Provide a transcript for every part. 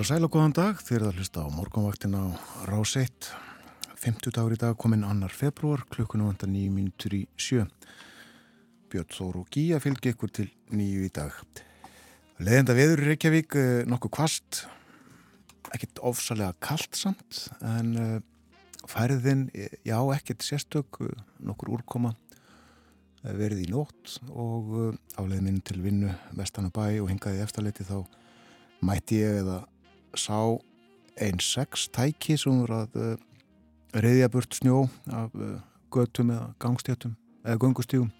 Heil og sæl og góðan dag, þið erum að hlusta á morgunvaktin á Rás 1 50 dagur í dag kominn annar februar klukkunum vantar nýju mínutur í sjö. Björn Þóru og Gíja fylgji ykkur til nýju í dag. Leðenda veður í Reykjavík eh, nokkuð kvast ekkert ofsalega kallt samt en uh, færiðin eh, já, ekkert sérstök nokkur úrkoma verið í nótt og áleiði minn til vinnu vestan og bæ og hingaði eftirleiti þá mætti ég eða sá einn sex tæki sem voru að uh, reyðja burt snjó af uh, göttum eða gangstjötum eða gungustígum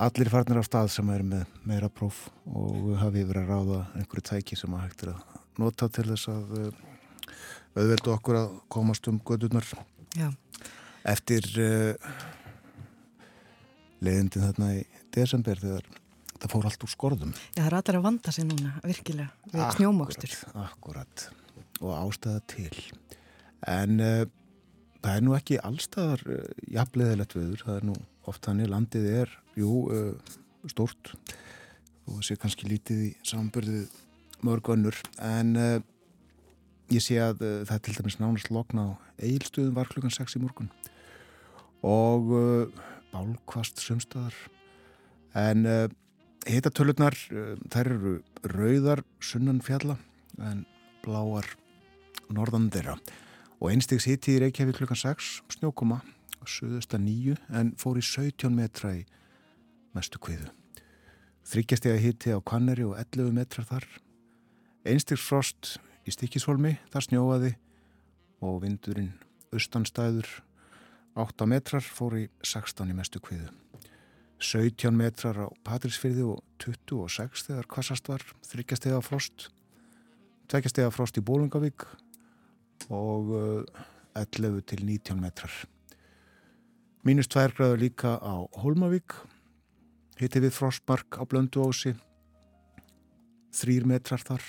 allir farnir af stað sem er með meira próf og hafi verið að ráða einhverju tæki sem að hægt er að nota til þess að uh, auðveldu okkur að komast um gödunar Já. eftir leiðindin þarna í desember þegar það fór allt úr skorðum. Já, það allir að vanda sig núna, virkilega, við snjómokstur. Akkurat, og ástæða til. En uh, það er nú ekki allstaðar uh, jafnleðilegt viður, það er nú oft hann í landið er, jú, uh, stórt og sé kannski lítið í sambörðið mörg önnur, en ég sé að það er til dæmis nánast lokna á eilstöðum var klukkan 6 í morgun og bálkvast sömstaðar en Hitatölurnar, eh, þær eru rauðar sunnan fjalla en bláar norðan þeirra og einstegs hitti í Reykjavík klukkan 6 snjókoma og söðusta nýju en fór í 17 metra í mestu kviðu. Þryggjastega hitti á Kanneri og 11 metrar þar. Einstegs frost í Stikishólmi, þar snjóaði og vindurinn austanstæður 8 metrar fór í 16 í mestu kviðu. 17 metrar á Patrísfyrði og 26 þegar kvassast var þryggjastega frost tveggjastega frost í Bólungavík og 11 til 19 metrar. Mínus 2 gráður líka á Holmavík hitti við frostmark á Blönduósi 3 metrar þar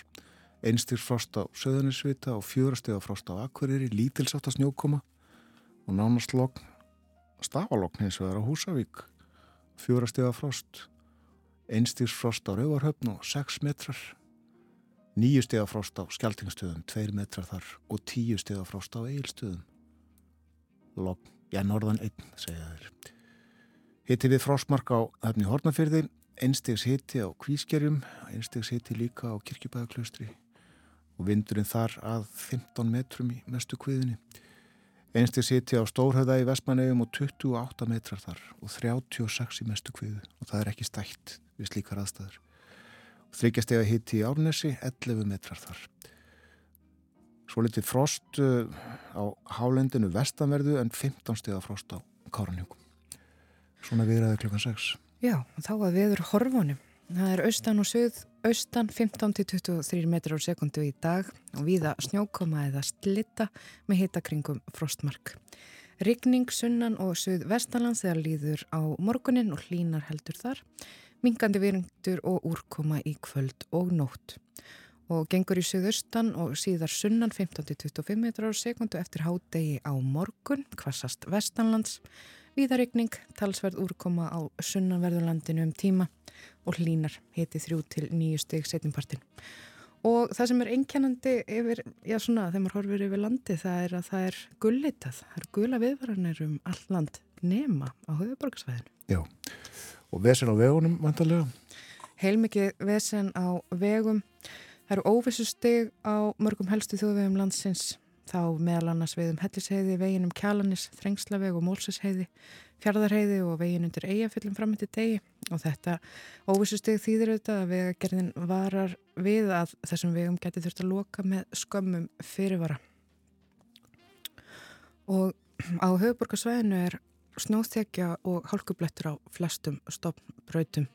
einstir frost á Söðanisvita og fjórastega frost á Akveriri lítilsátt að snjókoma og nánast logn stafalogn hins vegar á Húsavík fjóra steg af frost einstigs frost á Rauvarhöfn og 6 metrar nýju steg af frost á Skeltingstöðum 2 metrar þar og 10 steg af frost á Egilstöðum logg, já norðan 1 segja þeir. Hitti við frostmark á höfni Hortnafyrði einstigs hitti á Kvískerjum einstigs hitti líka á Kirkjubæðaklaustri og vindurinn þar að 15 metrum í mestu kviðinni Einstir siti á Stórhauða í Vestmannegjum og 28 metrar þar og 36 í mestu kviðu og það er ekki stætt við slíkar aðstæður. Þryggjastega hitti í Árnesi, 11 metrar þar. Svo litið frost uh, á hálendinu vestanverðu en 15 stega frost á Káranjungum. Svona viðraði klukkan 6. Já, þá að viður horfunum. Það er austan og söð, austan 15-23 metrar á sekundu í dag og viða snjókoma eða slitta með hitakringum frostmark. Rigning sunnan og söð vestalands þegar líður á morgunin og hlínar heldur þar, mingandi viringtur og úrkoma í kvöld og nótt. Og gengur í söðaustan og síðar sunnan 15-25 metrar á sekundu eftir hádegi á morgun, kvassast vestanlands, Víðarregning, talsverð úrkoma á sunnanverðurlandinu um tíma og hlínar hiti þrjú til nýju steg setjumpartin. Og það sem er einkennandi yfir, já svona, þegar maður horfir yfir landi það er að það er gullitað. Það er gula viðvaranir um all land nema á höfuborgarsvæðinu. Já, og vesen á vegunum vantarlega? Heilmikið vesen á vegum. Það eru óvissu steg á mörgum helstu þjóðvegum landsins þá meðal annars við um Hellisheiði, veginum Kjalanis, Þrengslaveg og Mólsisheiði, Fjardarheiði og vegin undir Eyjafjöllum framöndi degi og þetta óvissusteg þýðir auðvitað að vegagerðin varar við að þessum vegum geti þurft að loka með skömmum fyrirvara. Og á höfuborgarsvæðinu er snóþekja og hálkublettur á flestum stopnbrautum.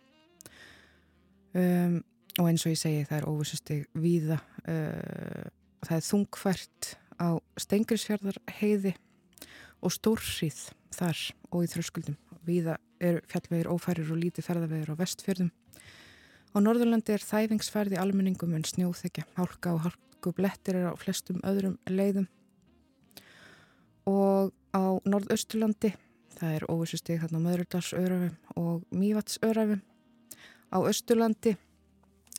Um, og eins og ég segi það er óvissusteg víða, uh, það er þungfært á Stengrisfjörðar heiði og stórrið þar og í þröskuldum viða eru fjallvegir ófærir og lítið ferðavegir á vestfjörðum. Á Norðurlandi er þæfingsferði almenningum en snjóþekja, hálka og hálku blettir er á flestum öðrum leiðum. Og á Norðausturlandi, það er óvissustig hérna Möðrudalsörafum og Mývatsörafum. Á Östurlandi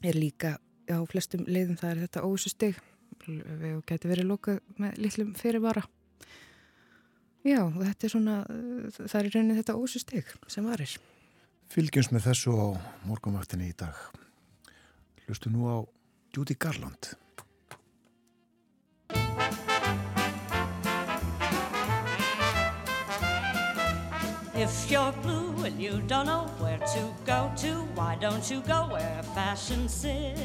er líka á flestum leiðum það er þetta óvissustig. Við getum verið lókað með litlum fyrirvara. Já, þetta er svona, það er raunin þetta ósustig sem varir. Fylgjums með þessu á morgunvaktinni í dag. Hlustu nú á Judy Garland. If you're blue and you don't know where to go to, why don't you go where fashion sits?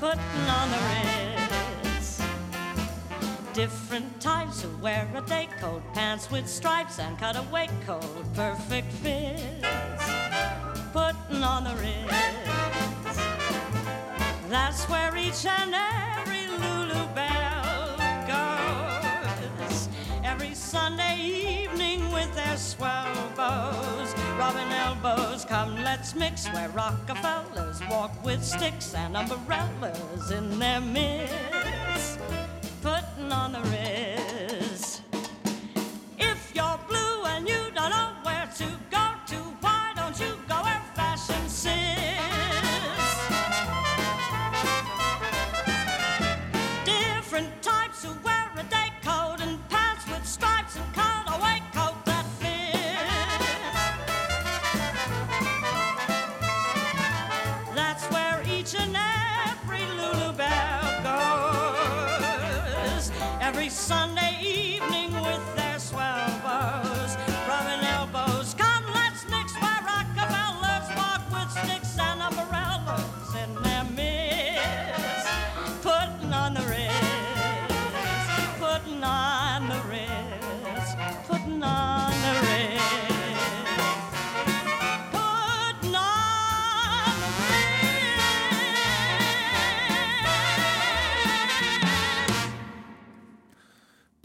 Putting on the ritz. Different types who wear a day coat, pants with stripes and cutaway coat, perfect fits. Putting on the ritz. That's where each and every Lulu Bell goes. Every Sunday evening with their swell bows, rubbing elbows. Come, let's mix where Rockefellers walk with sticks and umbrellas in their midst, on the riz.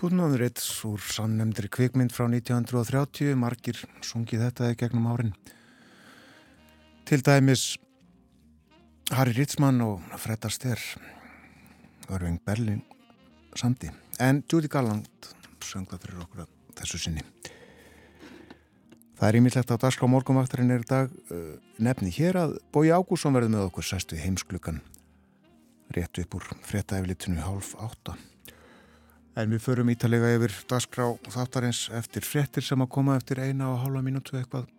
The ritz úr sannemndri kvikmynd frá 1930, margir sungið þetta í gegnum árin. Til dæmis Harry Ritzmann og Fred Astaire Örving Berlin samti en Judy Garland söng það fyrir okkur að þessu sinni. Það er ímyndlegt á dagskrá. Morgunvaktarinn er í dag uh, nefni hér að Bói Ágússon verði með okkur sæst við heimsklukan rétt upp úr fréttaeflitinu hálf átta en við förum ítalega yfir dagskrá þáttarins eftir fréttir sem að koma eftir eina og hálfa mínútu eitthvað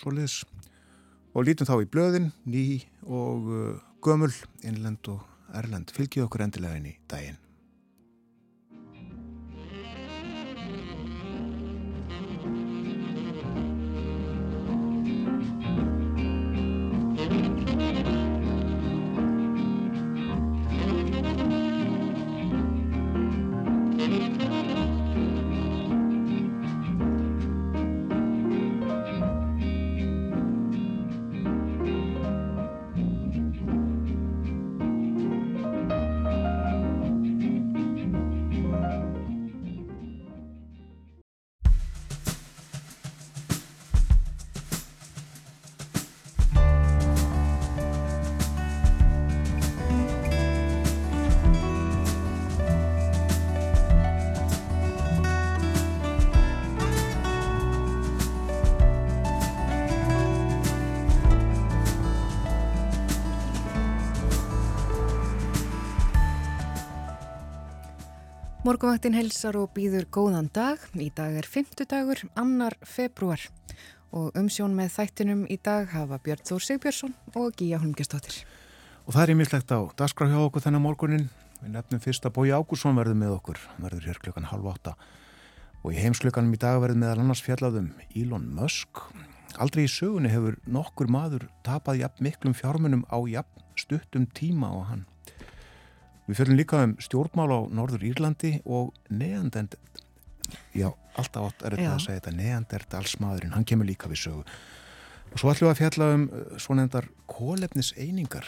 svo liðs og lítum þá í blöðin, ný og uh, gömul, innlend og erlend. Fylgjið okkur endilega inn í daginn. Morgunvaktin helsar og býður góðan dag. Í dag er 50 dagur, annar februar og umsjón með þættinum í dag hafa Björn Þór Sigbjörnsson og Gíja Holmgjastóttir. Og það er ímislegt á dagskrá hjá okkur þennan morgunin. Við nefnum fyrst að Bói Ágússon verður með okkur. Hann verður hér klukkan halv átta. Og í heimsklukkanum í dag verður meðal annars fjallaðum Elon Musk. Aldrei í sögunni hefur nokkur maður tapað jafn miklum fjármunum á jafn stuttum tíma á hann. Við fjöldum líka um stjórnmál á Norður Írlandi og neandend, já, alltaf átt er þetta að segja þetta, neanderdalsmaðurinn, hann kemur líka við sögu. Og svo ætlum við að fjalla um uh, svonendar kólefniseiningar.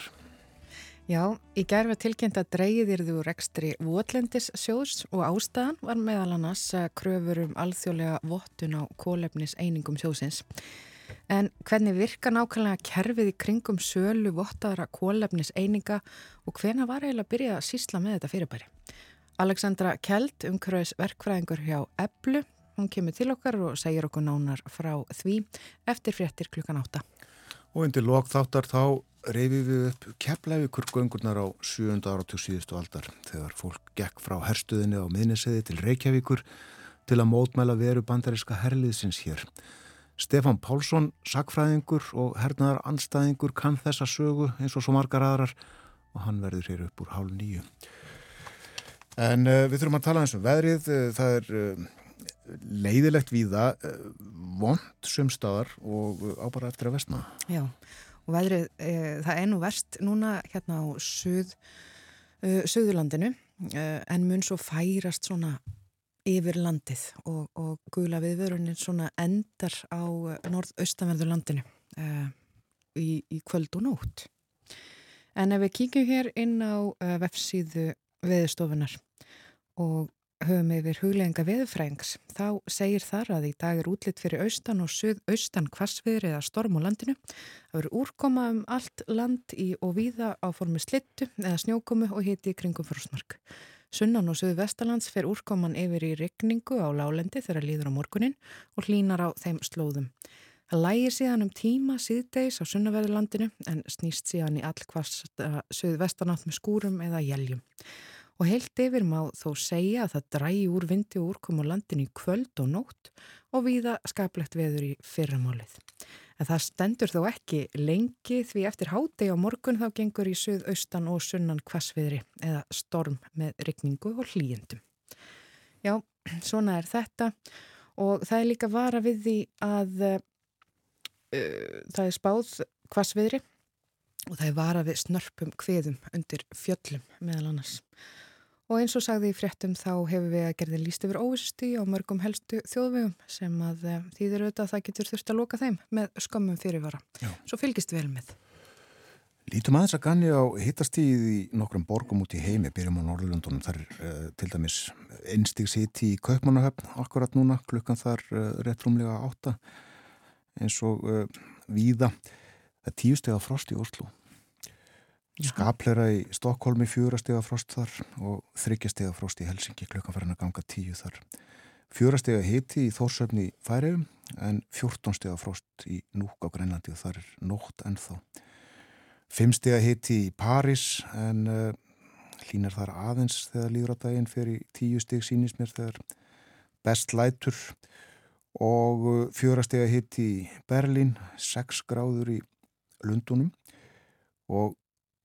Já, í gerfa tilkynnt að dreyðir þú rekstri Votlendis sjóðs og ástæðan var meðal annars kröfur um alþjóðlega vottun á kólefnis einingum sjóðsins. En hvernig virka nákvæmlega kerfið í kringum sölu vottaðara kólefnis eininga og hvena var eiginlega að byrja að sísla með þetta fyrirbæri? Alexandra Kjeld, umhverfis verkfræðingur hjá Eblu, hún kemur til okkar og segir okkur nánar frá því eftir fréttir klukkan átta. Og undir lok þáttar þá reyfið við upp keflavíkur göngurnar á 7. áratug síðustu aldar þegar fólk gekk frá herstuðinni á miðniseði til Reykjavíkur til að mótmæla veru bandariska herliðsins hér. Stefan Pálsson, sakfræðingur og hernaðar anstæðingur kann þessa sögu eins og svo margar aðrar og hann verður hér upp úr hálf nýju. En uh, við þurfum að tala eins um veðrið, uh, það er uh, leiðilegt víða, vond sumstaðar og ábara eftir að vestna. Já og veðrið, það er nú verst núna hérna á söð, söðurlandinu en mun svo færast svona yfir landið og, og gula viðvörunin svona endar á norðaustanverðurlandinu e, í, í kvöld og nótt. En ef við kíkjum hér inn á e, vefsíðu veðustofunar og höfum yfir hugleginga veðufrængs, þá segir þar að í dag er útlitt fyrir austan og söð-austan kvassviður eða storm á landinu. Það verður úrkoma um allt land í og víða á formi slittu eða snjókomu og hiti í kringum frostmark. Sunnan og söðu-vestalands fer úrkoman yfir í regningu á lálendi þegar líður á morgunin og hlínar á þeim slóðum. Það lægir síðan um tíma síðdeis á sunnaverðurlandinu en snýst síðan í all hvast söðu-vestanátt með skúrum eða jæljum og heilt yfir má þó segja að það drægi úr vindi og úrkom á landinu í kvöld og nótt og viða skaplegt veður í fyrramálið. En það stendur þó ekki lengi því eftir hádegi á morgun þá gengur í söðaustan og sunnan kvassviðri eða storm með rikningu og hlýjendum. Já, svona er þetta og það er líka vara við því að uh, það er spáð kvassviðri og það er vara við snörpum kviðum undir fjöllum meðal annars. Og eins og sagði í fréttum þá hefur við að gerði líst yfir óvisti á mörgum helstu þjóðvegum sem að eh, þýðir auðvitað að það getur þurft að loka þeim með skömmum fyrirvara. Já. Svo fylgist vel með. Lítum aðeins að ganni á hittastíð í nokkrum borgum út í heimi, byrjum á Norðurlundunum, þar er uh, til dæmis einstigs hitti í Kaupmannahöfn akkurat núna, klukkan þar uh, rétt rúmlega átta eins og uh, víða. Það tíu steg af frost í Oslo Skaplera í Stokkólmi fjórastega frost þar og þryggjastega frost í Helsingi klukkan farin að ganga tíu þar. Fjórastega hiti í Þórsöfni færiðum en fjórtónstega frost í Núk á Grænlandi og þar er nótt ennþá. Fimmstega hiti í París en uh, hlínar þar aðeins þegar líður á daginn fyrir tíu steg sínist mér þegar best lætur og uh, fjórastega hiti í Berlín, sex gráður í Lundunum og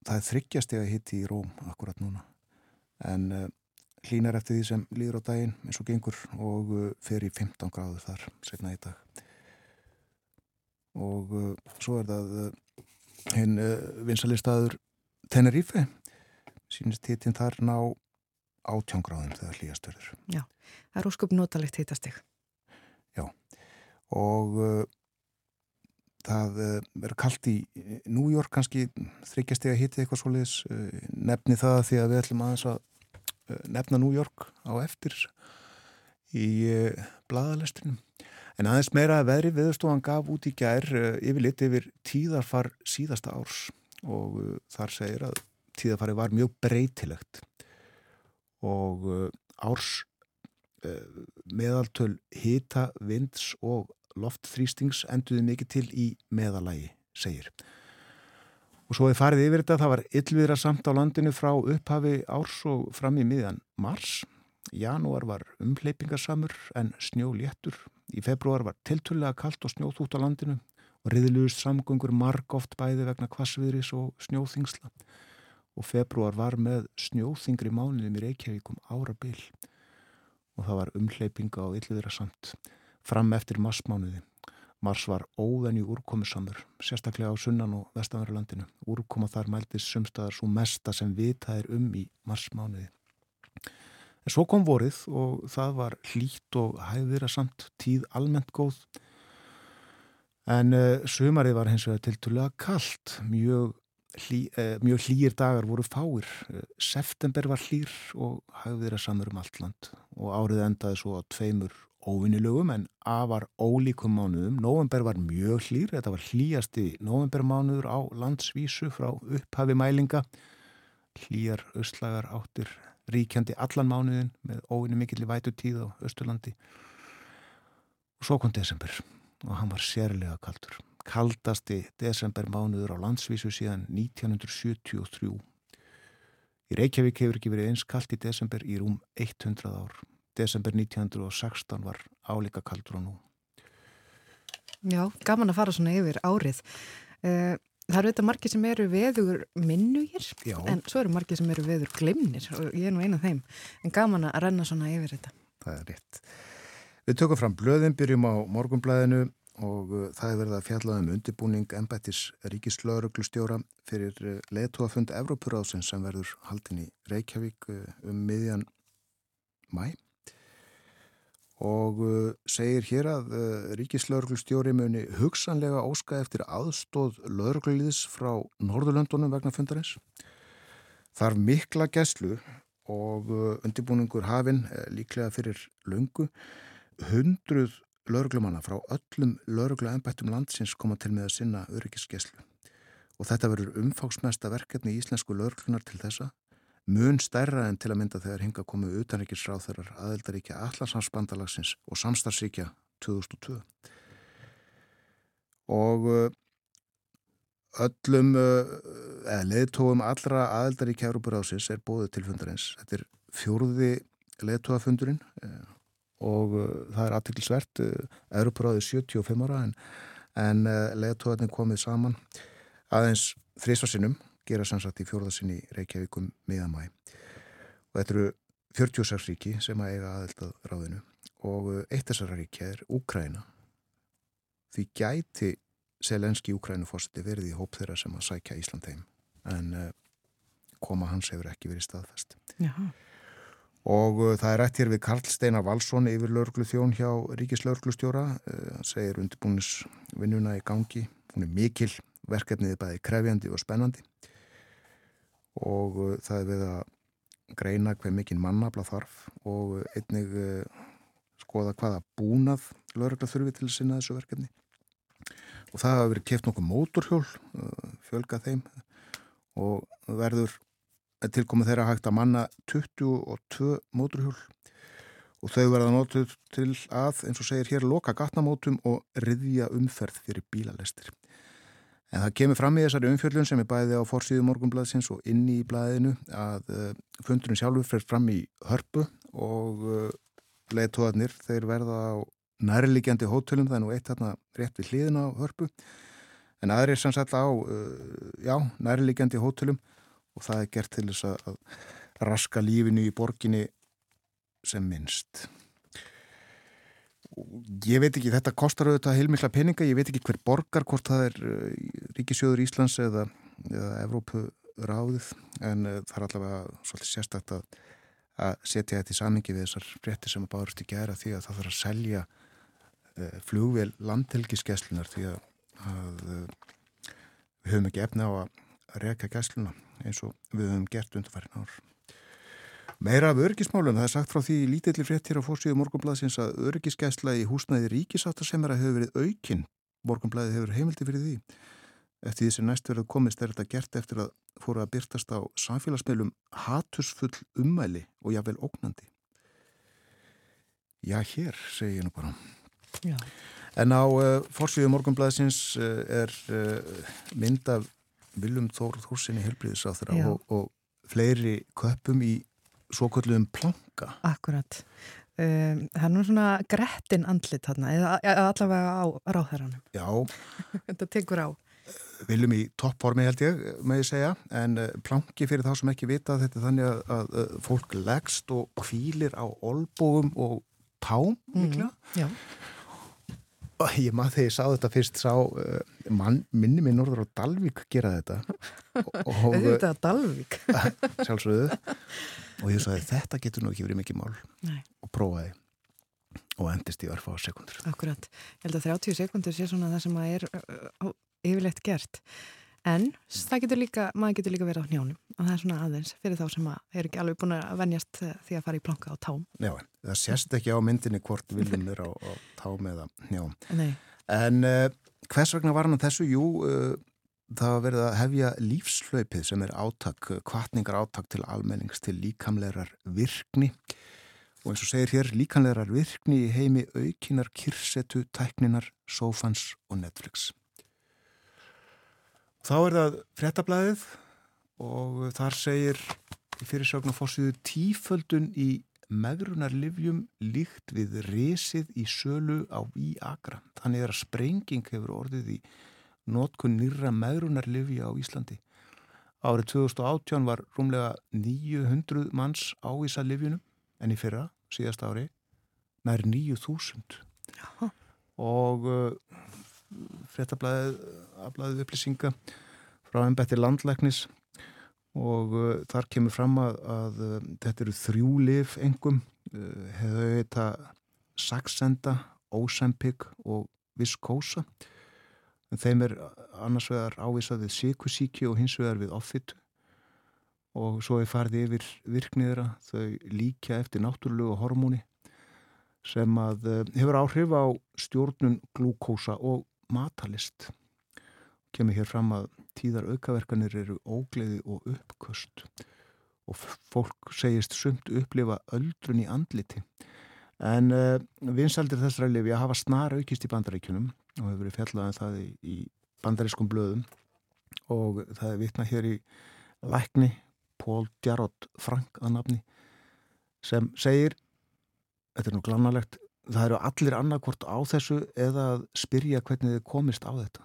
það er þryggjastega hitti í Róm akkurat núna. En uh, hlínar eftir því sem líður á daginn eins og gengur og uh, fer í 15 gráður þar segna í dag. Og uh, svo er það hinn vinsalistaður Tenerife. Sínist hittin þar ná átjángráðum þegar hlýjastöður Já, það er ósköp notalegt hittasteg Já. Og það eh, verður kallt í New York kannski þryggjast ég að hitta eitthvað svolítið eh, nefni það því að við ætlum aðeins að eh, nefna New York á eftir í bladalestrinum en aðeins meira að veðri viðstofan gaf út í gær yfir lit yfir tíðarfar síðasta árs og þar segir að tíðarfari var mjög breytilegt. Og árs meðaltöl hita, vinds og loftþrýstings enduði mikið til í meðalægi, segir. Og svo er farið yfir þetta, það var yllviðra samt á landinu frá upphafi árs og fram í miðjan mars. Janúar var umleipingarsamur en snjóléttur. Í februar var tiltullega kallt og snjóþút á landinu og riðilegust samgöngur marg oft bæði vegna kvassviðris og snjóþingsla. Og februar var með snjóþingri mánuðum í Reykjavíkum ára byll og það var umleipinga á yllviðra samt fram eftir marsmánuði. Mars var óvenju úrkomusamur, sérstaklega á sunnan og vestanverðurlandinu. Úrkoma þar mæltist sumstaðar svo mesta sem vitað er um í marsmánuði. En svo kom vorið og það var hlít og hæðira samt tíð almennt góð. En uh, sumarið var hins vegar tiltulega kallt, mjög hlý, uh, mjög hlýir dagar voru fáir. Uh, september var hlýr og verið samur um allt land og árið endaði svo á tveimur óvinnilögum en afar ólíkum mánuðum. November var mjög hlýr, þetta var hlýjasti novembermánuður á landsvísu frá upphafi mælinga. Hlýjar östlagar áttir ríkjandi allan mánuðin með óvinni mikill í vætu tíð á Östurlandi. Og svo kom desember og hann var sérlega kaldur. Kaldasti desembermánuður á landsvísu síðan 1973. Í Reykjavík hefur ekki verið eins kald í desember í rúm 100 ár desember 1916 var álíka kaldur á nú. Já, gaman að fara svona yfir árið. Eh, það eru þetta margir sem eru veður minnugir, Já. en svo eru margir sem eru veður glimnir og ég er nú eina af þeim. En gaman að renna svona yfir þetta. Það er rétt. Við tökum fram blöðin, byrjum á morgunblæðinu og uh, það er verið að fjalla um undirbúning embættis ríkislauruglustjóra fyrir uh, leðtúafund Evrópuráðsins sem verður haldin í Reykjavík um miðjan mæ og uh, segir hér að uh, ríkislauruglustjóri muni hugsanlega óska eftir aðstóð laurugluliðs frá Norðurlöndunum vegna fundarins. Þar mikla gæslu og uh, undirbúningur hafinn líklega fyrir lungu. Hundruð lauruglumanna frá öllum laurugluembættum landsins koma til með að sinna öryggisgæslu. Og þetta verður umfáksmesta verkefni í íslensku lauruglunar til þessa mun stærra en til að mynda þegar hinga komið utanríkisráð þeirrar aðeldaríkja Allarsansbandalagsins og Samstarsíkja 2002 og uh, öllum uh, eða leðtóum allra aðeldaríkja Európarásins er bóðið til fundarins. Þetta er fjórði leðtóafundurinn uh, og það er aðtilsvert Európaráði 75 ára en, en leðtóðin komið saman aðeins þrísvarsinnum gera sannsagt í fjórðasinni Reykjavíkum miðamæ og þetta eru 46 ríki sem að eiga aðeltað ráðinu. Og uh, eitt þessara ríkja er Úkræna því gæti selenski Úkrænufósiti verið í hóp þeirra sem að sækja Ísland heim. En uh, koma hans hefur ekki verið staðfest. Jaha. og uh, það er rætt hér við Karl Steinar Valsson yfir laurglu þjón hjá Ríkislauglustjóra uh, segir undirbúnisvinnuna í gangi. Hún er mikil verkefnið er bæði krefjandi og spennandi og uh, það er við að greina hver mikinn mannabla þarf og einnig uh, skoða hvaða búnað lögregla þurfi til sinna þessu verkefni og það hafa verið keft nokkuð móturhjól uh, fjölga þeim og verður tilkomið þeirra hægt að manna 22 móturhjól og þau verða nótuð til að, eins og segir hér, loka gatnamótum og riðja umferð fyrir bílalestir. En það kemur fram í þessari umfjöldun sem er bæði á forsýðu morgunblæðsins og inni í blæðinu að uh, fundurinn sjálfur fer fram í hörpu og uh, leiðtóðarnir þeir verða á nærligjandi hótelum, það er nú eitt hérna rétt við hliðin á hörpu en aðri er sannsagt á uh, já, nærligjandi hótelum og það er gert til þess að raska lífinu í borginni sem minnst. Ég veit ekki, þetta kostar auðvitað heilmikla peninga, ég veit ekki hver borgar, hvort það er uh, Ríkisjóður Íslands eða, eða Evrópu ráðið, en uh, það er allavega svolítið sérstakt að, setja þetta í samingi við þessar frétti sem að bárust í gera því að það þarf að selja uh, flugvél landhelgiskeslunar því að, að við höfum ekki efna á að reyka gæsluna eins og við höfum gert undarfærin ár. Meira af örgismálun, það er sagt frá því lítillir frétt hér á fórsíðu morgunblæðsins að örgiskesla í húsnæði ríkisáttarsemara hefur verið aukinn. Morgunblæði hefur heimildi fyrir því. Eftir því sem næst verið komist er þetta gert eftir að fóra að byrtast á samfélagsmeilum hatusfull ummæli og jável ógnandi. Já, hér, segi ég nú bara. Já. En á uh, fórsíðu morgunblæðsins uh, er uh, mynd af Viljum Þór Þórsinni helbriðisáþur og, og fleiri köpum í svo kalluðum planka. Akkurat. Um, það er nú svona grettin andlit þarna, eða allavega á ráðherranum. Já. Þetta tekur á. Viljum í toppformi held ég, með ég segja, en uh, planki fyrir þá sem ekki vita þetta þannig að, að, að fólk leggst og kvílir á olbúum og tám, mikla. Mm, já. Ég maður þegar ég sá þetta fyrst sá uh, mann, minni minn orður á Dalvik gera þetta. Þetta er Dalvik. Sjálfsögðu og ég sagði þetta getur nú ekki verið mikið mál Nei. og prófaði og endist í örfa á sekundur Akkurat, ég held að 30 sekundur sé svona það sem að er yfirleitt gert En getur líka, maður getur líka verið á hnjónum og það er svona aðeins fyrir þá sem er ekki alveg búin að vennjast eh, því að fara í planka á tám. Já, það sést ekki á myndinni hvort viljum er á, á tám eða hnjóm. Nei. En uh, hvers vegna var hann að þessu? Jú, uh, það var verið að hefja lífslaupið sem er átak, kvartningar átak til almennings til líkamlegar virkni og eins og segir hér líkamlegar virkni í heimi aukinar, kirsetu, tækninar, sofans og Netflix. Þá er það frettablaðið og þar segir í fyrirsögn og fórsýðu tíföldun í megrunarlivjum líkt við resið í sölu á Víagra. Þannig er að sprenging hefur orðið í notkun nýra megrunarlivja á Íslandi. Árið 2018 var rúmlega 900 manns á Ísa livjunum en í fyrra, síðast ári, nær 9000. Já. Og uh, frettablaðið aflaðið upplýsinga frá ennbætti landlæknis og uh, þar kemur fram að, að uh, þetta eru þrjú lif engum uh, hefur þetta Saxenda, Ozempic og Viskósa en þeim er annars vegar ávísað við síkusíki og hins vegar við offitt og svo er farið yfir virkniðra þau líka eftir náttúrulegu hormóni sem að uh, hefur áhrif á stjórnun glúkósa og matalist kemur hér fram að tíðar aukaverkanir eru ógleði og uppköst. Og fólk segist sumt upplifa öldrun í andliti en uh, vinsaldir þessara lifi að hafa snar aukist í bandaríkunum og hefur verið fjallaðan um það í, í bandarískum blöðum. Og það er vitna hér í lækni Pól Djarot Frank að nafni sem segir þetta er nú glannalegt það eru allir annarkvort á þessu eða að spyrja hvernig þið komist á þetta.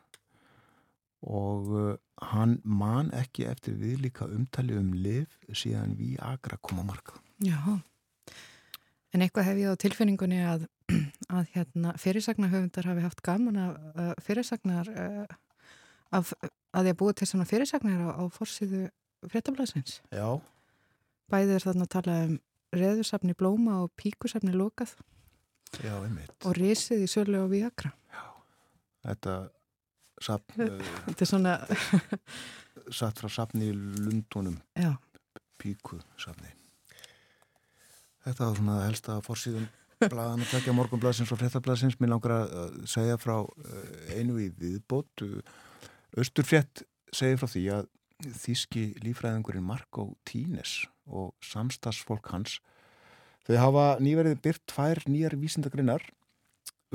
Og uh, hann man ekki eftir við líka umtali um liv síðan við agra koma marka Já, en eitthvað hef ég á tilfinningunni að, að hérna, fyrirsagnahöfundar hafi haft gaman af uh, fyrirsagnar uh, af, að ég búið til svona fyrirsagnar á, á fórsíðu fréttablasins Já. Bæðir þarna að tala um reðursafni blóma og píkusafni lokað. Já, einmitt. Og risið í sölu á Viagra. Já, þetta sapn Þetta er svona satt frá sapni í Lundunum Já. píku sapni Þetta var svona helsta fórsíðum blaðan að tekja morgunblaðsins og fréttablaðsins. Mér langar að segja frá eh, einu í viðbót. Östurfrétt segir frá því að þíski lífræðingurinn Marko Tínes og samstagsfólk hans þau hafa nýverið byrt tvær nýjar vísindagrinnar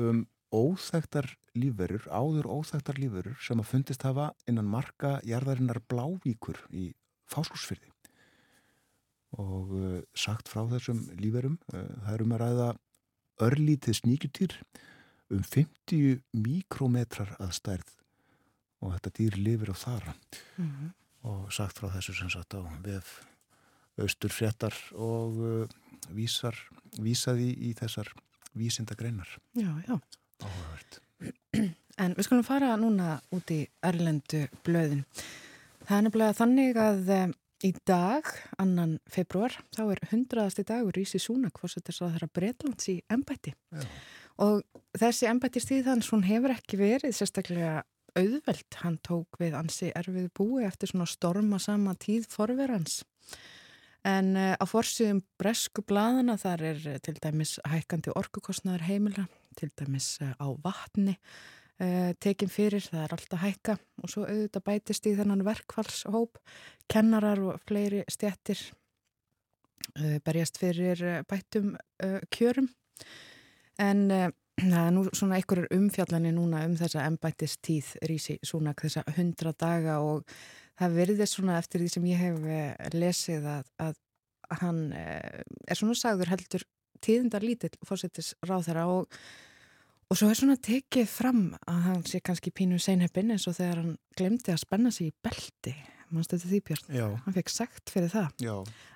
um óþægtar lífverur, áður óþægtar lífverur sem að fundist hafa innan marka jarðarinnar Blávíkur í Fáskúsfyrði og uh, sagt frá þessum lífverum uh, það er um að ræða örlítið sníkjutýr um 50 mikrometrar að stærð og þetta dýr lifir á þara mm -hmm. og sagt frá þessu sem sagt á vef austur fréttar og uh, vísar, vísaði í þessar vísindagreinar Já, já Áhugavert. En við skulum fara núna út í Erlendu blöðin. Það er nefnilega þannig að í dag, annan februar, þá er hundraðasti dagur Ísi Súnak fórsettir svo að það að Breitlands í ennbætti. Og þessi ennbætti stíðans, hún hefur ekki verið sérstaklega auðveld. Hann tók við ansi erfið búi eftir svona storma sama tíð forverans. En uh, á fórsýðum bresku bladana þar er uh, til dæmis hækkandi orkukostnaður heimila, til dæmis uh, á vatni tekin fyrir, það er alltaf hækka. Og svo auðvitað bætist í þennan verkfallshóp, kennarar og fleiri stjættir berjast fyrir bættum kjörum. En það er nú svona einhverjur umfjallanir núna um þessa embættistíð Rísi Súnak, þessa hundra daga. Og það verðist svona eftir því sem ég hef eh, lesið að, að hann eh, er svona sagður heldur tíðindar lítill fórsettis ráð þeirra og, og svo er svona tekið fram að hann sé kannski pínu seinheppin eins og þegar hann glemdi að spenna sig í belti mannstu þetta því Björn? Já. Hann fekk sagt fyrir það Já.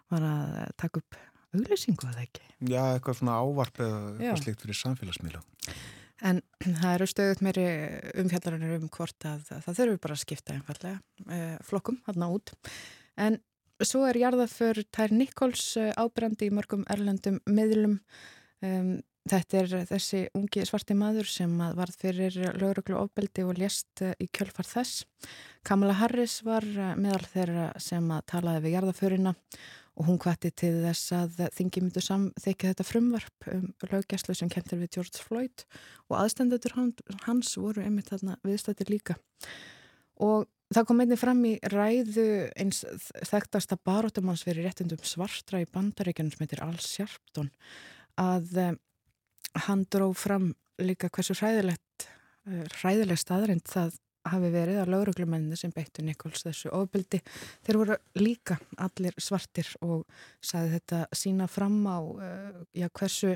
var að taka upp auglýsingu að það ekki Já, eitthvað svona ávarp eða eitthvað slikt fyrir samfélagsmiðla En það eru stöðut meiri umfjallarinn um hvort að það, þurfur bara að skipta einfallega eh, flokkum hann út. En svo er jarðað för Tær Nikóls eh, ábrandi í mörgum erlendum miðlum. Um, þetta er þessi ungi svarti maður sem varð fyrir löguröglu ofbeldi og lést í kjölfar þess. Kamala Harris var meðal þeirra sem talaði við jarðaförina og hún hvati til þess að þingi myndu samþykja þetta frumvarp um löggjæslu sem kemur við George Floyd og aðstendatur hans voru einmitt þarna viðstættir líka og það kom einnig fram í ræðu eins þekktasta baróttumanns fyrir réttundum svartra í bandaríkjanum sem heitir Al Sharpton að um, hann dró fram líka hversu hræðilegt uh, hræðileg staðrind það hafi verið að lauruglumenni sem beittu Nikols þessu ofbildi. Þeir voru líka allir svartir og saði þetta sína fram á uh, já, hversu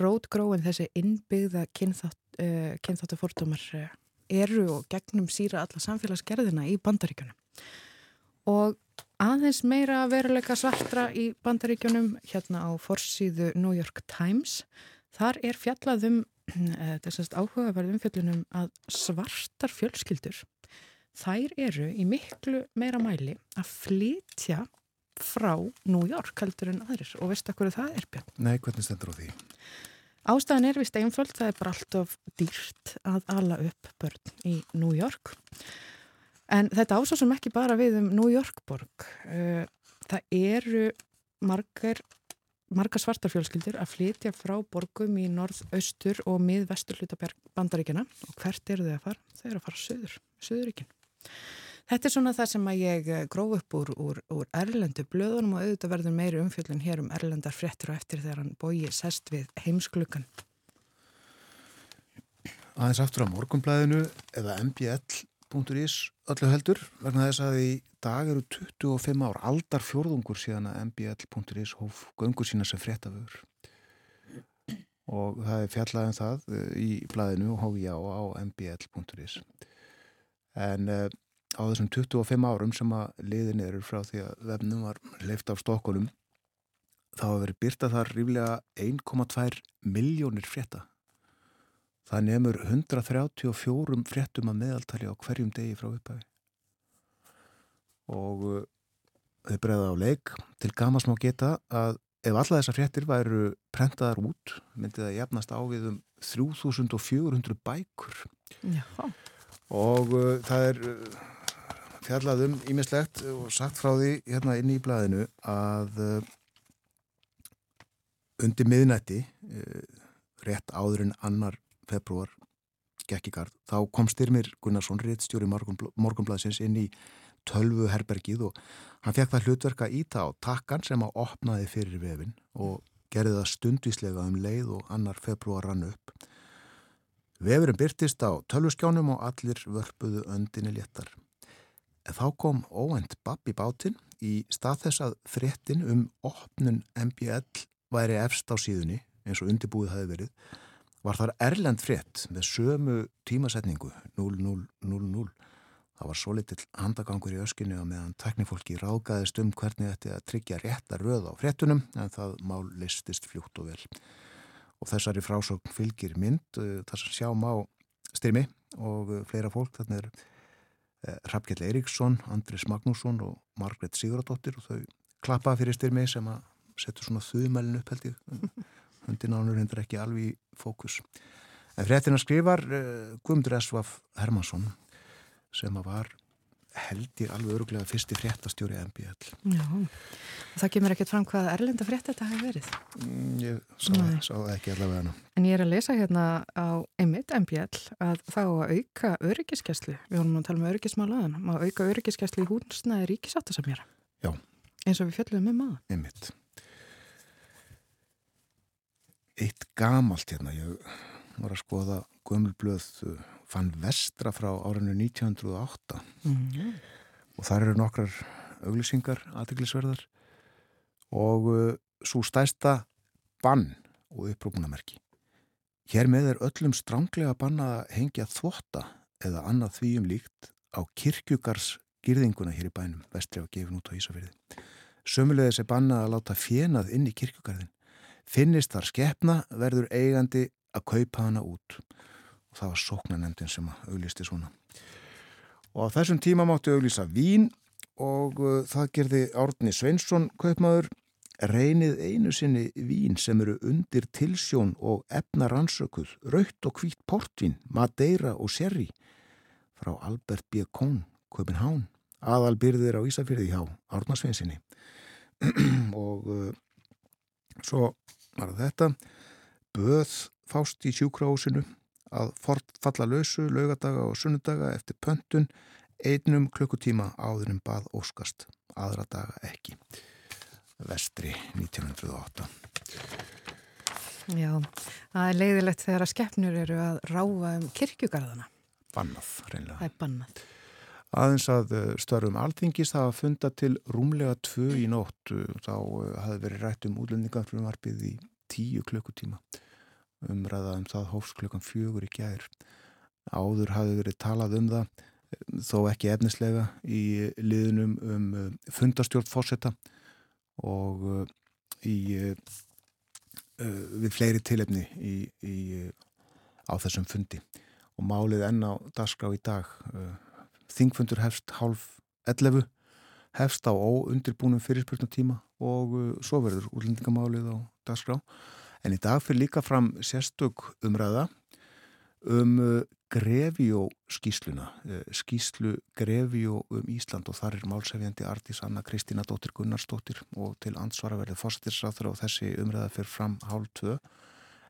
rótgróin þessi innbyggða kynþátt, uh, kynþáttu fordómar uh, eru og gegnum síra alla samfélagsgerðina í bandaríkjunum. Og aðeins meira veruleika svartra í bandaríkjunum hérna á forsýðu New York Times. Þar er fjallaðum þetta sérst áhugaverðum fjöllunum að svartar fjölskyldur þær eru í miklu meira mæli að flytja frá New York heldur en aðrir og veist að hverju það er björn? Nei, hvernig stendur á því? Ástæðan er vist einföld, það er bara allt of dýrt að ala upp börn í New York en þetta ásásum ekki bara við um New York borg það eru margar marga svartar fjölskyldur að flytja frá borgum í norð-austur og mið-vestur hluta bandaríkjana og hvert eru þau að fara? Þau eru að fara söður, söðuríkin. Þetta er svona það sem að ég eh, gróf upp úr, úr, úr Erlendu blöðunum og auðvitað verður meiri umfjöldin hér um Erlendar fréttur og eftir þegar hann bói sest við heimsklukan. Aðeins aftur á morgunblæðinu eða mbl.is öllu heldur vegna þess að í dag eru 25 ár aldar fjórðungur síðan að mbl.is hóf göngur sína sem fréttafögur og það er fjallaðin um það eh, í blæðinu og hófi já á mbl.is en uh, á þessum 25 árum sem að liðin eru frá því að vefnum var leift af stokkunum þá hefur verið byrta þar ríflega 1,2 miljónir frétta það nefnur 134 fréttum að meðaltali á hverjum degi frá upphæfi og uh, þau bregða á leik. Til gamas má geta að ef alla þessar fréttir væru prentaðar út myndi það jafnast á við um 3400 bækur. Já. og uh, það er uh, fjallað um ímislegt og sagt frá því hérna inn í blæðinu að uh, undir miðnætti uh, rétt áður en annar februar gekk í gard, þá kom Styrmir Gunnarsson, réttstjóri morgunblæðsins inn í tölvu herbergið og hann fekk það hlutverka íta á takkan sem á opnaði fyrir vefin og gerði það stundvíslega um leið og annar februar rann upp. Vefurinn byrtist á tölvuskjánum og allir vörpuðu öndinni léttar. En þá kom óvend babb í bátinn í stað þess að fréttin um opnun MBL væri efst á síðunni eins og undirbúið hafi verið var þar erlend frétt með sömu tímasetningu 0000 Það var svo litill handagangur í öskinu og meðan teknifólki ráðgæðist um hvernig þetta er að tryggja rétta röð á fréttunum en það mál listist fljótt og vel. Og þessari frásókn fylgir mynd uh, þar sem sjá má styrmi og fleira fólk. Þannig er eh, Rappkjell Eiríksson, Andris Magnússon og Margret Siguradóttir og þau klappaði fyrir styrmi sem að setja svona þuðmælinu upp held ég. Hundinánur hendur ekki alveg í fókus. En fréttina skrifar uh, Guðmundur Esvaf Hermansson sem var held ég alveg öruglega fyrsti fréttastjóri MBL. Já, það kemur ekkert fram hvað erlenda frétt þetta hefur verið. Mm, ég sá, sá ekki allavega hana. En ég er að lesa hérna á Emmitt MBL að þá að auka öryggiskeslu, við vorum að tala um öryggismálaðan, að auka öryggiskeslu í húnsnaði ríkisáttasamjara. Já. Eins og við fjöldum um maður. Emmitt. Eitt gamalt hérna, ég var að skoða gömulblöð fann vestra frá árinu 1908 mm -hmm. og þar eru nokkrar auglýsingar aðteglisverðar og uh, svo stæsta bann og upprópunamerki. Hér með er öllum stránglega banna að hengja þvotta eða annað því um líkt á kirkjugars girðinguna hér í bænum, vestri á gefin út á Ísafyrði. Sömulegðis er banna að láta fjenað inn í kirkjugarðin. Finnist þar skeppna verður eigandi að kaupa hana út og það var sóknanemndin sem auglisti svona. Og á þessum tíma máttu auglisa vín og uh, það gerði Árni Sveinsson kaupmaður reynið einu sinni vín sem eru undir tilsjón og efna rannsökuð, raukt og hvít portvin, madeira og sherry frá Albert B. Kohn, Köpenhán, aðalbyrðir á Ísafyrði hjá Árnarsveinsinni og uh, svo var þetta? Böð fást í sjúkrahúsinu að falla lausu laugadaga og sunnudaga eftir pöntun einnum klukkutíma áður en bað óskast aðra daga ekki. Vestri 1908 Já, það er leiðilegt þegar að skeppnur eru að ráfa um kirkjugarðana. Bannað, reynlega Það er bannað Aðeins að eh, störfum alþingis það að funda til rúmlega tvö í nótt þá eh, hafi verið rætt um útlendingarfrumvarpið í tíu klukkutíma. Umræða um það hófs klukkan fjögur í gæðir áður hafi verið talað um það þó ekki efnislega í liðunum um eh, fundastjórn fórsetta og í, við fleiri tilefni í, í, á þessum fundi. Og málið enn á dagskrá í dag þingfundur hefst hálf 11 hefst á óundirbúnum fyrirspurnatíma og svo verður útlendingamálið á dagskrá en í dag fyrir líka fram sérstök umræða um Grefjó skýsluna, eh, skýslu Grefjó um Ísland og þar er málsefjandi Artís Anna Kristína Dóttir Gunnarsdóttir og til ansvara verði fórsættisráþur og þessi umræða fyrir fram hálf tvö.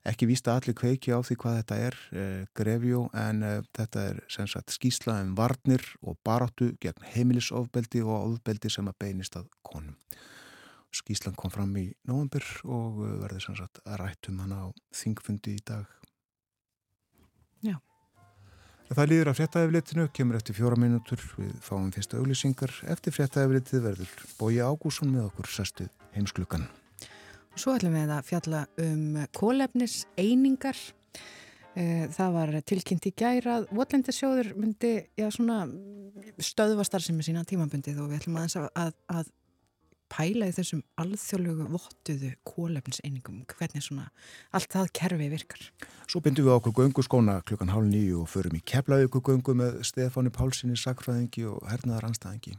Ekki vísta allir kveiki á því hvað þetta er, eh, Grefjó, en eh, þetta er sem sagt skýsla um varnir og baráttu gegn heimilisofbeldi og ofbeldi sem að beinist að konum. Skýslan kom fram í nógambur og verði sem sagt að rættum hana á þingfundi í dag. Já. Það líður að fréttaeflitinu, kemur eftir fjóra mínútur við fáum fyrsta auglýsingar. Eftir fréttaeflitið verður Bói Ágússon með okkur sestuð heimsklukan. Svo ætlum við að fjalla um kólefnis einingar. Eh, það var tilkynnt í gærað. Votlendisjóður myndi já, stöðvastar sem er sína tímabundið og við ætlum aðeins að, að, að pæla í þessum alþjóðlegu vottuðu kólefniseiningum, hvernig svona allt það kerfi virkar. Svo bindum við okkur göngu skóna klukkan hálf nýju og förum í keflavíku göngu með Stefáni Pálssoni, sakfræðingi og hernaðar anstæðingi.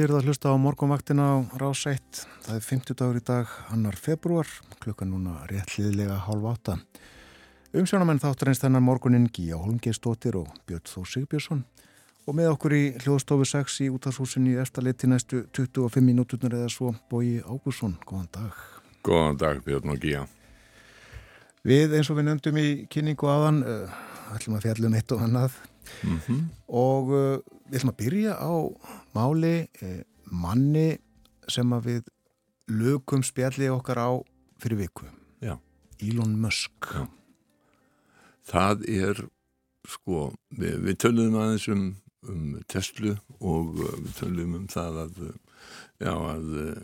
Ný þegar það hlusta á morgunvaktina á rás 1. Það er 50 dagur í dag, annar februar, klukkan núna réttliðlega hálf átta. Umsjónamenn þáttur eins þennan morgunin Gíja Holmgeistóttir og Björn Þó Sigbjörnsson og með okkur í hljóðstofu 6 í útafshúsinni í eftirleiti næstu 25 minúturnar eða svo Bói Ágússon. Góðan dag. Góðan dag Björn og Gíja. Við eins og við nefndum í kynningu aðan, uh, ætlum að fjallum eitt og annað mm -hmm. og uh, við ætlum að byrja á máli eh, manni sem að við lögum spjalli okkar á fyrir viku Já. Elon Musk Já. Það er sko, við, við töluðum aðeins um, um Tesla og uh, við töluðum um það að já að uh,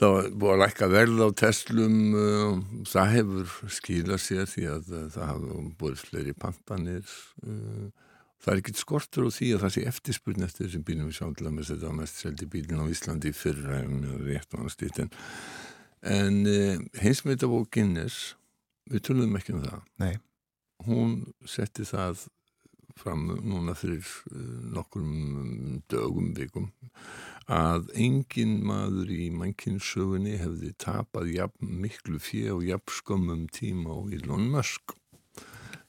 það var búið að lækka verð á Teslum uh, það hefur skilað sér því að uh, það hafa búið fleiri pantanir uh, það er ekkert skortur á því að það sé eftirspurn eftir þessum bílum. Við sjálf með þetta mest seldi bílun á Íslandi fyrra um rétt og annars en, en eh, heimsmyndabók Guinness við tölum ekki um það. Nei. hún setti það fram núna fyrir uh, nokkrum dögum vikum að engin maður í mannkynnssögunni hefði tapað jafn miklu fjö og jafn skömmum tíma á Elon Musk.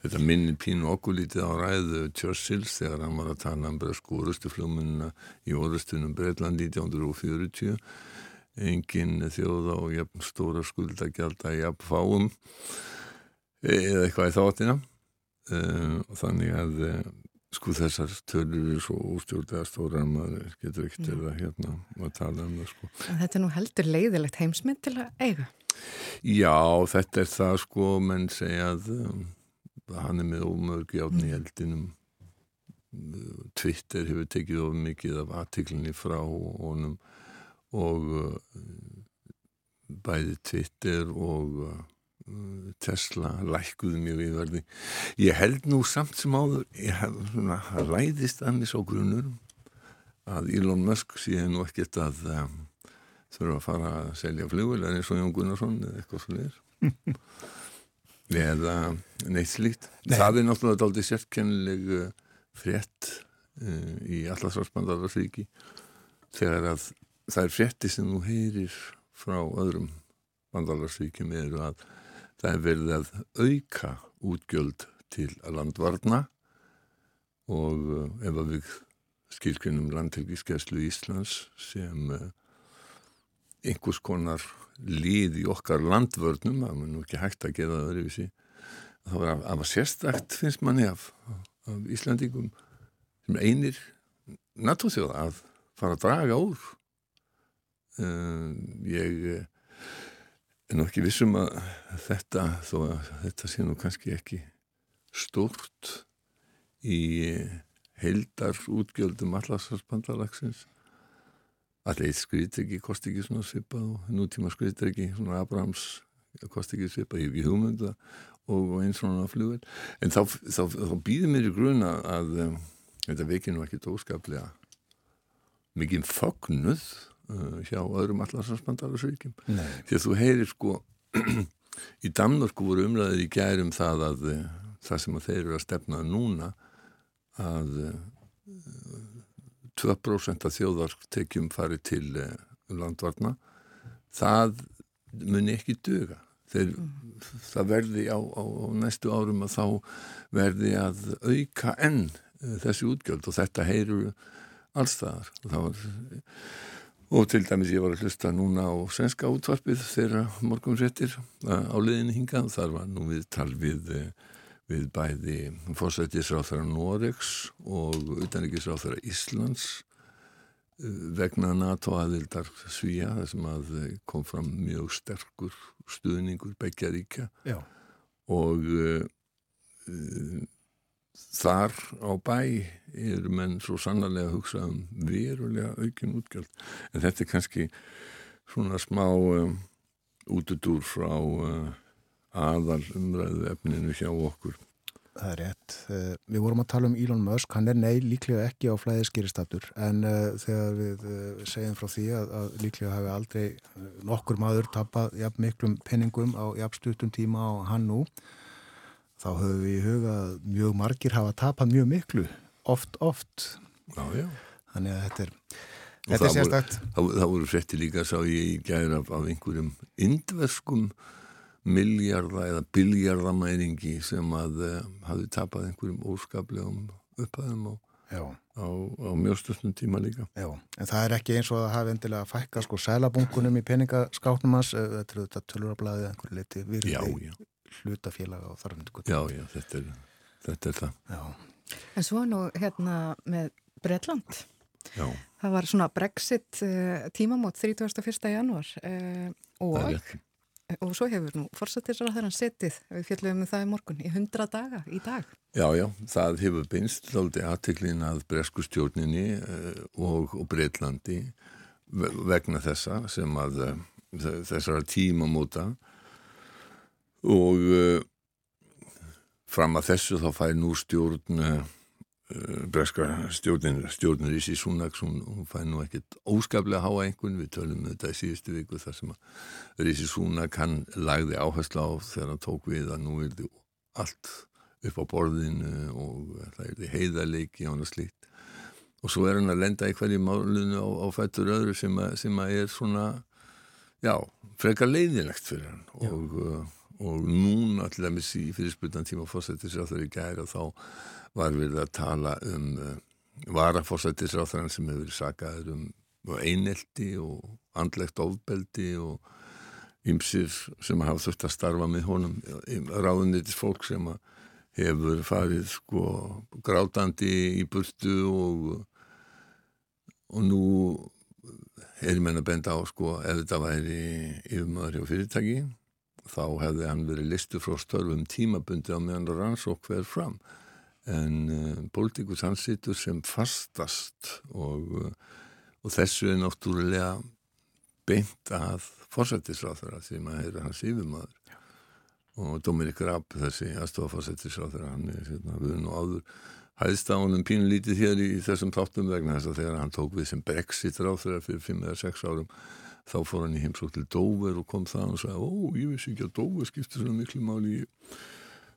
Þetta minnir pínu okkur lítið á ræðu Churchills þegar hann var að tala um skórustu fljómununa í orðustunum Breitland 1940 engin þjóð á jafn stóra skuldagjalda jafn fáum eða eitthvað í þáttina. og þannig að uh, sko þessar tölur eru svo ústjórnlega stóra að maður getur ekkert til að hérna að tala um það sko. En þetta er nú heldur leiðilegt heimsmynd til að eiga? Já, þetta er það sko, menn segja að um, hann er með ómörg játn í eldinum Twitter hefur tekið of mikið af aðtiklinni frá honum og uh, bæði Twitter og Tesla lækkuðu mjög viðverði ég held nú samt sem áður svona ræðist annars á grunur að Elon Musk sé nú ekkert að um, þurfa að fara að selja flugvel eins og Jón Gunnarsson eða eitthvað svona eða neitt slíkt. Nei. það er náttúrulega aldrei sérkennileg uh, frétt uh, í allarsvarsbandarvarsvíki þegar að það er frétti sem þú heyrir frá öðrum bandarvarsvíkjum eru að það er verið að auka útgjöld til landvarna og uh, ef að við skilkvinnum landhelgiskeslu Íslands sem uh, einhvers konar líð í okkar landvörnum, það er nú ekki hægt að geða það öðruvísi, það var að, að sérstakt finnst manni af, af Íslandingum sem einir natúrþjóða að fara að draga úr. Uh, ég nú ekki vissum að þetta, þó að þetta sé nú kannski ekki stort í heildar útgjöldum allarsvarsbandalagsins allir eitt skriðtryggi kosti ekki svona svipað og nútíma skriðtryggi svona Abrahams kosti ekki svipað, ég hef ekki hugmynda og eins svona flugvel en þá, þá, þá býðir mér í grun að, að um, þetta veikir nú ekki dóskaplega mikið fognuð hjá öðrum allarsvarsbandalagsvíkjum því að þú heyrir sko í Damnorku voru umræðið í gærum það að uh, það sem að þeir eru að stefna núna að uh, 2% af þjóðartekjum fari til landvarna. Það muni ekki döga þeir, mm. það verði á, á, á næstu árum að þá verði að auka enn þessi útgjöld og þetta heyrur allstaðar var, og til dæmis ég var að hlusta núna á svenska útvarpið þeirra morgum réttir á liðinni hinga og þar var nú við tal við við bæði fórsættisráþara Noregs og utanrikisráþara Íslands vegna NATO aðildar Svíja þar sem að kom fram mjög sterkur stuðningur begja ríkja Já. og uh, þar á bæ eru menn svo sannarlega að hugsa um verulega aukin útgjald en þetta er kannski svona smá um, útudur frá uh, aðal umræðu efninu hjá okkur. Það er rétt. Eh, við vorum að tala um Elon Musk, hann er nei líklega ekki á flæðiskýristatur en uh, þegar við uh, segjum frá því að, að líklega hafi aldrei uh, nokkur maður tapað jafn miklum penningum á jafn stuttum tíma á hann nú þá höfum við í huga að mjög margir hafa tapað mjög miklu, oft, oft. Já, já. Þannig að þetta er, þetta er sérstakt. Það, voru frétti líka, sá ég í gæra af, af einhverjum indverskum miljarda eða biljardamæringi sem að uh, hafi tapað einhverjum óskaplegum upphæðum á, á, á mjögstustnum tíma líka. Já, en það er ekki eins og að hafa endilega að fækka sko sælabunkunum í peningaskáknum hans, eh, þetta er þetta tölurablaðið einhverju liti virði hlutafélaga og þarfum Já, já, þetta er, þetta er það. Já. En svo nú hérna með Breitland. Já. Það var svona Brexit uh, tímamót 31. janúar uh, og og svo hefur nú fórsættisra þegar hann setið, við fjallum um það í morgun, í hundra daga í dag. Já, já, það hefur beinst þáldi aðteklin að bresku stjórninni uh, og, og Breitlandi vegna þessa sem að uh, þessara tíma móta og uh, fram að þessu þá fær nú stjórn Eh, breska stjórnir, stjórnir Ísi Súnaks, hún, hún fæ nú ekkit óskaplega háa einhvern, við tölum þetta í síðustu viku þar sem að Ísi Súnak hann lagði áherslu á þegar hann tók við að nú er þetta allt upp á borðinu og það er þetta heiðarleiki og annað slíkt. Og svo er hann að lenda í hverju málunu á, á fættur öðru sem að, sem að er svona já, frekar leiðilegt fyrir hann. Og, uh, og núna til dæmis í fyrirspiltan tíma fórsættis á þeirri gæra þá var við að tala um uh, varafórsættisráþrann sem hefur verið sagaður um einelti og andlegt ofbeldi og ymsir sem hafa þurft að starfa með honum ráðunitis fólk sem hefur farið sko grátandi í burtu og og nú er ég menna benda á sko ef þetta væri yfirmaður hjá fyrirtæki þá hefði hann verið listu frá störfum tímabundi á meðan rannsók hver fram. En uh, pólitíkus hann situr sem fastast og, uh, og þessu er náttúrulega beint að fórsættisráþara því maður hefur hans yfirmaður. Og Dominik Rapp þessi aðstofa fórsættisráþara hann er hérna, við nú áður hæðst á honum pínlítið hér í þessum þáttum vegna þess að þegar hann tók við sem Brexit ráþara fyrir 5 eða 6 árum þá fór hann í heimsók til Dover og kom það og sagði, ó, ég vissi ekki að Dover skiptir svona miklu máli í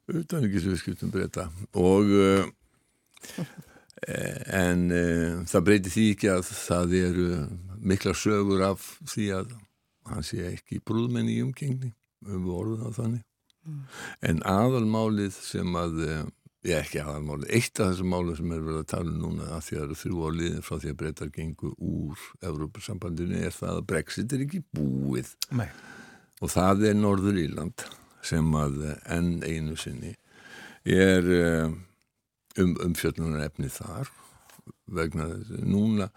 auðvitað ekki sem við skiptum breyta og uh, en uh, það breyti því ekki að það eru mikla sögur af því að hann sé ekki brúðmenni í umgengni um orðuð á þannig mm. en aðalmálið sem að uh, ég ekki aðalmáli, eitt af þessum máli sem er verið að tala um núna að því að það eru þrjú áliðin frá því að breytar gengu úr Evrópussambandinu er það að Brexit er ekki búið. Nei. og það er Norður Írland sem að enn einu sinni er eh, um, umfjöldunar efni þar. Vegna þessi núna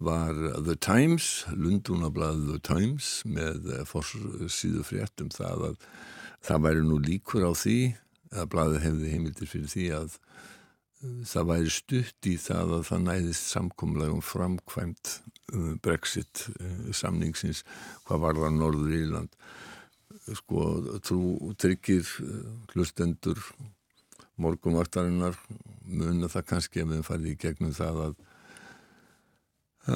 var The Times, Lundunablaðið The Times með eh, fórsíðu fréttum það að það væri nú líkur á því að blæðið hefði heimildir fyrir því að uh, það væri stutt í það að það næðist samkomlegum framkvæmt uh, Brexit uh, samningsins hvað var það Norður Írland sko trú tryggir hlustendur morgumvartarinnar muna það kannski að við farið í gegnum það að,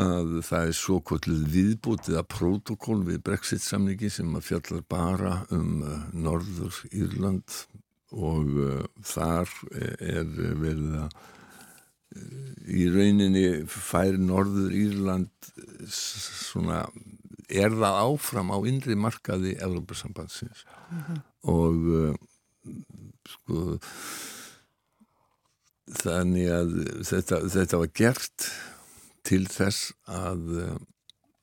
að það er svo kvöldluð viðbútið að protokól við Brexit samningi sem að fjallar bara um Norður Írland og uh, þar er verið að uh, í rauninni fær Norður Írland svona er það áfram á innri markaði Európa-sambandsins mm -hmm. og uh, sko þannig að þetta, þetta var gert til þess að uh,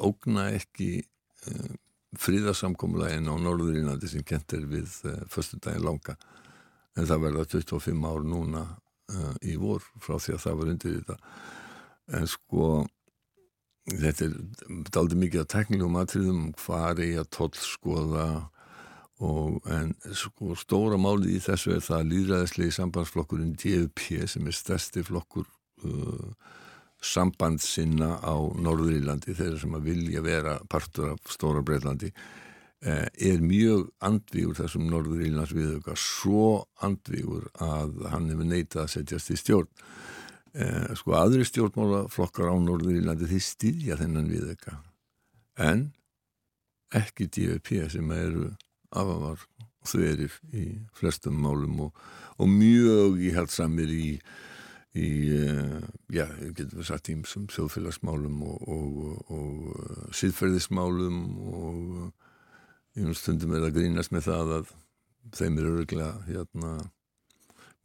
ógna ekki uh, fríðarsamkomlegin á Norður Írlandi sem kent er við uh, förstu daginn langa en það verða 25 ár núna uh, í vor frá því að það var undir þetta. En sko þetta er daldi mikið að teknilegum atriðum hvað er að tollskoða og en sko stóra málið í þessu er það líðræðislegi sambandsflokkurinn DFP sem er stærsti flokkur uh, sambandsinna á Norðurílandi þeirra sem að vilja vera partur af Stóra Breitlandi Eh, er mjög andvígur þessum Norður Írlands viðauka svo andvígur að hann hefur neitað að setjast í stjórn. Eh, sko aðri stjórnmálaflokkar á Norður Írlandi þeir stýðja þennan viðauka en ekki DFP sem eru afamar þverir í flestum málum og, og mjög íhaldsamir í í, uh, já, getur við sagt ímsum þjóðfélagsmálum og, og, og síðferðismálum og Ég stundum er að grínast með það að þeim eru öruglega hérna,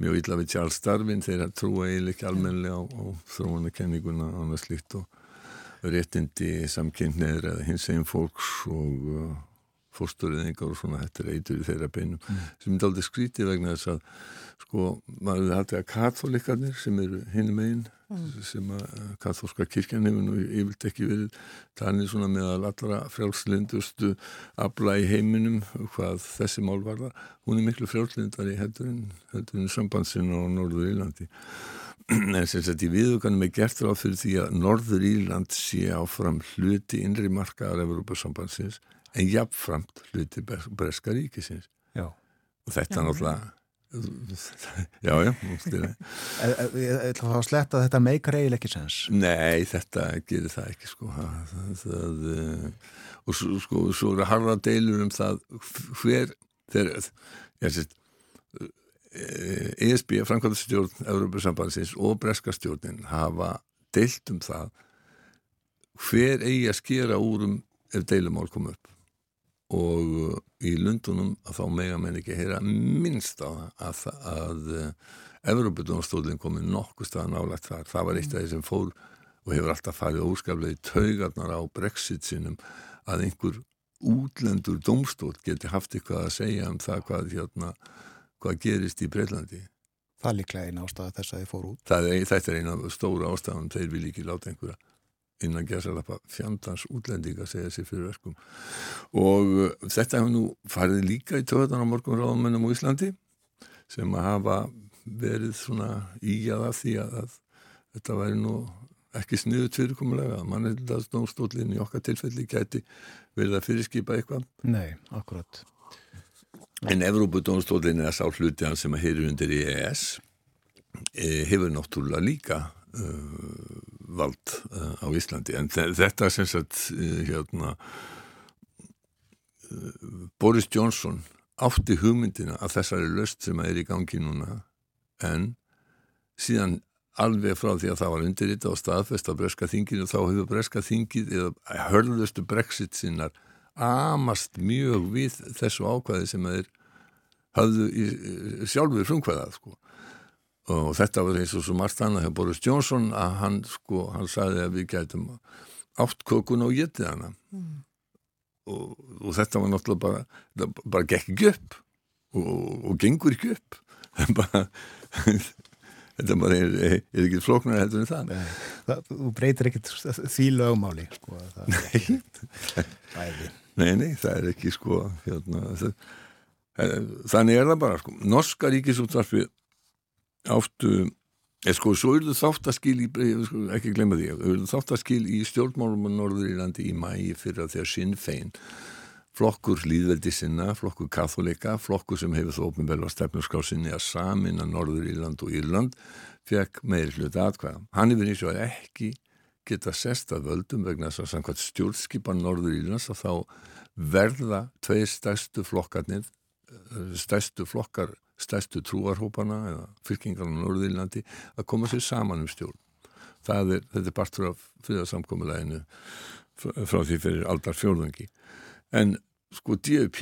mjög illa við Charles Darwin. Þeir trúa eiginlega ekki almenlega á, á þróunarkenninguna og annað slíkt og réttindi samkynneir eða hins eginn fólks og uh, fórsturðingar og svona þetta er eitur í þeirra beinum mm. sem er aldrei skrítið vegna þess að sko maður hefði hættið að katholikarnir sem eru hinn meginn mm. sem að katholska kirkjan hefur nú yfirlt ekki verið þannig svona með að allra frjálslindustu abla í heiminum hvað þessi mál var það hún er miklu frjálslindari heldur en, heldur en sambandsinn á Norður Írlandi en sem sagt í viðuganum er gert ráð fyrir því að Norður Írland sé áfram hluti innri markaðar Európa sambandsins en jafnframt hluti Breska ríkisins. Já. og þetta er náttúrulega já, já Ég. Ætla að sletta þetta meikar eiginlega ekki sens? Nei, þetta gerir það ekki sko. Það, það, eh, og svo, sko, svo eru harða deilur um það hver þegar ég sést ESB, Frankværtastjórn Európa-sambandsins og Breska stjórnin hafa deilt um það hver eigi að skera úr um ef deilumál kom upp og uh, í Lundunum að þá mega menn ekki heyra minnst á það að, að, að Evropadónstólinn komið nokkuð staðan álegt þar það var eitt af því sem fór og hefur alltaf farið óskaplega í taugarnar á brexit sinum að einhver útlendur domstól geti haft eitthvað að segja um það hvað, hérna, hvað gerist í Breitlandi. Það er líklega eina ástæða þess að þið fór út. Er, þetta er eina stóra ástæðan, þeir vil ekki láta einhverja innan gerðsalapa fjandans útlending að segja sér fyrir verkum og uh, þetta hefur nú farið líka í töðan á morgun ráðmennum á Íslandi sem að hafa verið svona ígjað af því að, að þetta væri nú ekki sniðut fyrirkomulega að mannildastónstólinn í okkar tilfelli gæti verið að fyrirskipa eitthvað. Nei, akkurat. En Evrópudónstólinn er sá hluti hann sem að heyri undir í ES e, hefur náttúrulega líka vald uh, á Íslandi en þetta sem sagt uh, hérna Boris Johnson átti hugmyndina að þessari löst sem er í gangi núna en síðan alveg frá því að það var undirrita og staðfest á breska þinginu þá hefur breska þingið eða hörðustu brexit sinnar amast mjög við þessu ákvæði sem þeir hafðu í, sjálfur frumkvæðað sko. Og þetta var eins og svo margt annað hjá Boris Johnson að hann sko, hann sagði að við gætum átt kokun á getið hana mm. og, og þetta var náttúrulega bara bara gekk ekki upp og, og gengur ekki upp bara þetta bara er, er, er ekki floknar heldur en það. Það þú breytir ekkert því lögmáli sko, nei. nei, nei, það er ekki sko hérna, það, þannig er það bara sko, norska ríkisúttarfi áttu sko, svo eru þáttaskil í, ekki glemma því, eru þáttaskil í stjórnmálum og Norður í mæi fyrir að þegar Sinn Fein flokkur líðveldi sinna, flokkur katholika, flokkur sem hefur þó ofinbelva stefnuskásinni að samin að Norður Írland og Írland fekk meir hluti atkvæða. Hann hefur eins og ekki geta sest að völdum vegna þess að samkvæmt stjórnskipan Norður Írlands að þá verða tveir stærstu flokkarnir, stærstu flokkar, stærstu trúarhópana eða fylkingarna Norður Írlandi að koma sér saman um stjórn. Er, þetta er partur af friðarsamkomuleginu frá því fyrir aldar fjórðungi. En sko DUP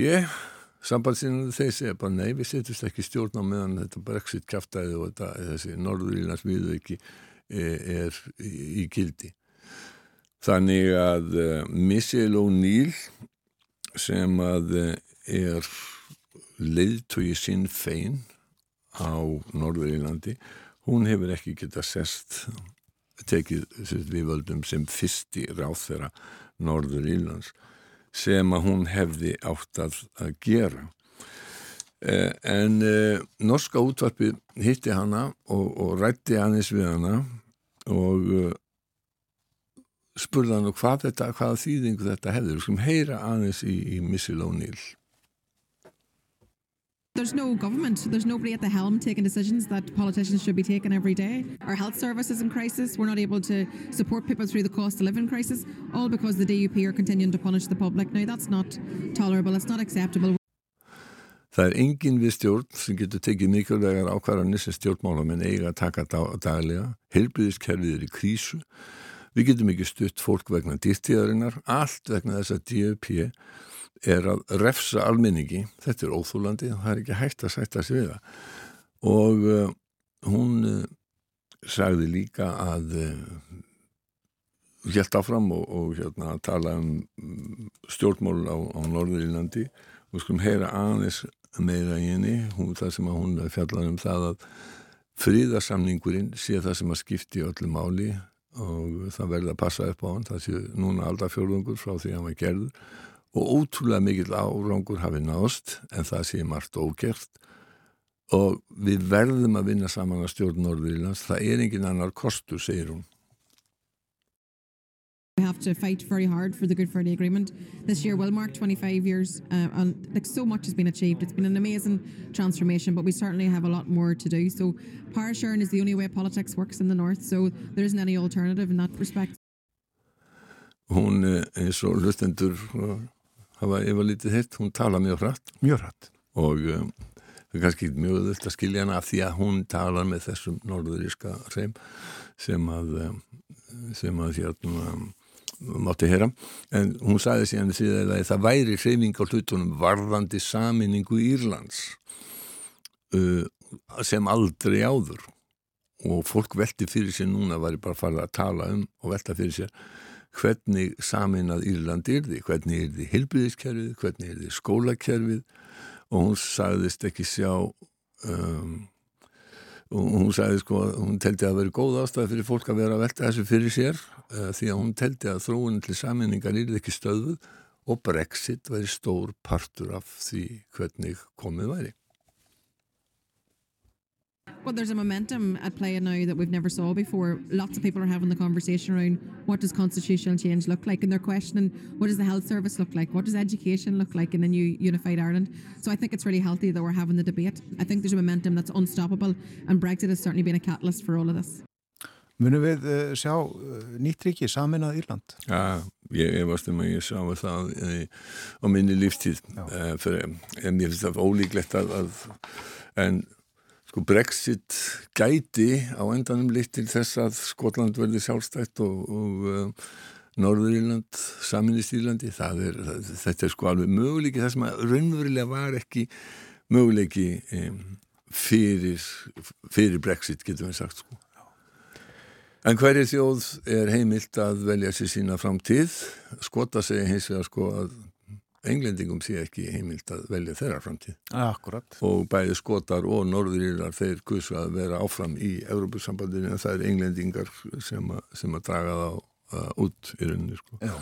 sambandsinu þeir segja bara nei við setjumst ekki stjórn á meðan þetta brexit kæftæði og þetta, þessi norðurílans viðveiki er, er í gildi þannig að uh, Michelle O'Neill sem að uh, er leiðtögi sinn fein á Norðurílandi hún hefur ekki getað sest tekið við völdum sem fyrsti ráð þeirra Norðurílands sem að hún hefði átt að, gera. Eh, en eh, norska útvarpi hitti hana og, og rætti aðeins við hana og uh, spurði hann hvað þetta, hvaða þýðingu þetta hefði. Við skulum heyra aðeins í, í Missy Lóníl. There's no government. There's nobody at the helm taking decisions that politicians should be taking every day. Our health service is in crisis. We're not able to support people through the cost of living crisis, all because the DUP are continuing to punish the public. Now, that's not tolerable. It's not acceptable. Það er engin við stjórn sem getur tekið mikilvægar ákvarðanir sem stjórnmálamenn eiga að taka daglega. Helbriðiskerfið er í krísu. Við getum ekki stutt fólk vegna dýrtíðarinnar, allt vegna þess að DUP er að refsa almenningi, þetta er óþúlandi það er ekki hægt að sætta sig við það. Og uh, hún uh, sagði líka að uh, hjælt áfram og, og hérna, tala um stjórnmál á, á Norðurílandi og skulum heyra aðeins meira í henni, hún, það sem hún fjallar um það að fríðarsamningurinn sé það sem að skipti öllu máli og það verði að passa upp á hann, það sé núna aldar fjörðungur frá því að hann var gerður og ótrúlega mikill árangur hafi nást en það sé margt ógert og við verðum að vinna saman að stjórn Norðurlands, það er engin annar kostur, segir hún. We have to fight very hard for the Good Friday Agreement. This year will mark 25 years uh, and like so much has been achieved. It's been an amazing transformation, but we certainly have a lot more to do. So power sharing is the only way politics works in the North, so there isn't any alternative in that respect. Hún eh, eins og hlustendur hafa yfirlítið hitt, hún tala mjög hratt. Mjög hratt. Og um, það er kannski mjög öðvöld að skilja hana af því að hún talar með þessum norðuríska hreim sem að um, sem að hérna mátti heyra, en hún sagði síðan síðan að það væri hreyfing á hlutunum varðandi saminningu Írlands uh, sem aldrei áður. Og fólk velti fyrir sér núna var ég bara farið að tala um og velta fyrir sér hvernig samin að Írland er því, hvernig er því hilbriðiskerfið, hvernig er því skólakerfið. Og hún sagðist ekki sjá um, hún sagði sko hún teldi að vera góð ástæði fyrir fólk að vera að velta þessu fyrir sér uh, því að hún teldi að þróun til saminningar er ekki stöðuð og Brexit væri stór partur af því hvernig komið væri Well, there's a momentum at play now that we've never saw before. Lots of people are having the conversation around what does constitutional change look like, and they're questioning what does the health service look like, what does education look like in the new unified Ireland. So I think it's really healthy that we're having the debate. I think there's a momentum that's unstoppable, and Brexit has certainly been a catalyst for all of this. Munum við uh, sjá uh, nýtt ríki saminað Írland? Já, ég varst um að ég sá það uh, á minni lífstíð fyrir, en ég finnst það ólíklegt að, að en sko Brexit gæti á endanum litt til þess að Skotland verði sjálfstætt og, og uh, Norður-Írland, Saminist Írlandi er, þetta er sko alveg möguleiki það sem að raunverulega var ekki möguleiki um, fyrir, fyrir Brexit getur við sagt sko En hverju þjóð er heimilt að velja sér sína framtíð? Skota segja hins vegar sko að englendingum sé ekki heimilt að velja þeirra framtíð. Akkurat. Og bæði skotar og norðurílar þeir kursu að vera áfram í Európusambandinu en það er englendingar sem, a, sem að draga það uh, út í rauninni sko. Já.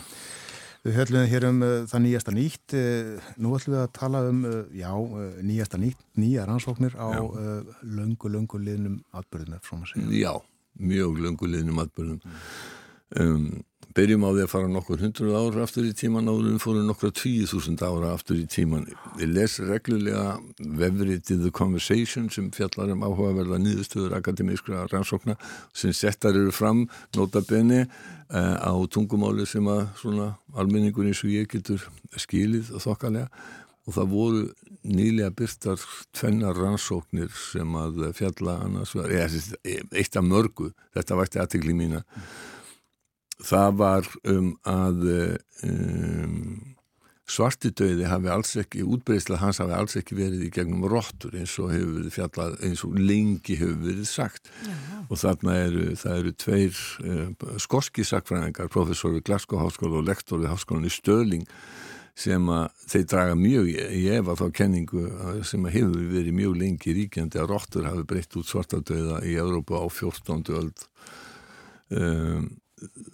Við höllum hér um uh, það nýjasta nýtt. Uh, nú ætlum við að tala um, uh, já, uh, nýjasta nýtt, nýja rannsóknir á uh, löngu, löngu liðnum atbyrðum, ef svona segja. Já, mjög löngu liðnum atbyrðum. Um, Berjum á því að fara nokkur hundruð ára aftur í tíman áður en fórum nokkra tíu þúsund ára aftur í tíman. Ég les reglulega vefrið The Conversation sem fjallar um áhugaverða nýðustöður akademískra rannsókna sem settar eru fram nota beni uh, á tungumáli sem að svona almenningur eins og ég getur skilið og þokkalega. Og það voru nýlega byrtar tvennar rannsóknir sem að fjalla annars var, eitt af mörgu, þetta vært aðtikli mína það var um að um, svartidauði hafi alls ekki, útbreyðsla hans hafi alls ekki verið í gegnum róttur eins og hefur verið fjallað, eins og lengi hefur verið sagt Já. og þarna eru, það eru tveir uh, skorski sakfræðingar, professor við Glasgow Háskóla og lektor við Háskólan í Stöling sem að þeir draga mjög í efa þá kenningu sem að hefur verið mjög lengi ríkjandi að róttur hafi breytt út svartadauða í Európa á 14. öld um,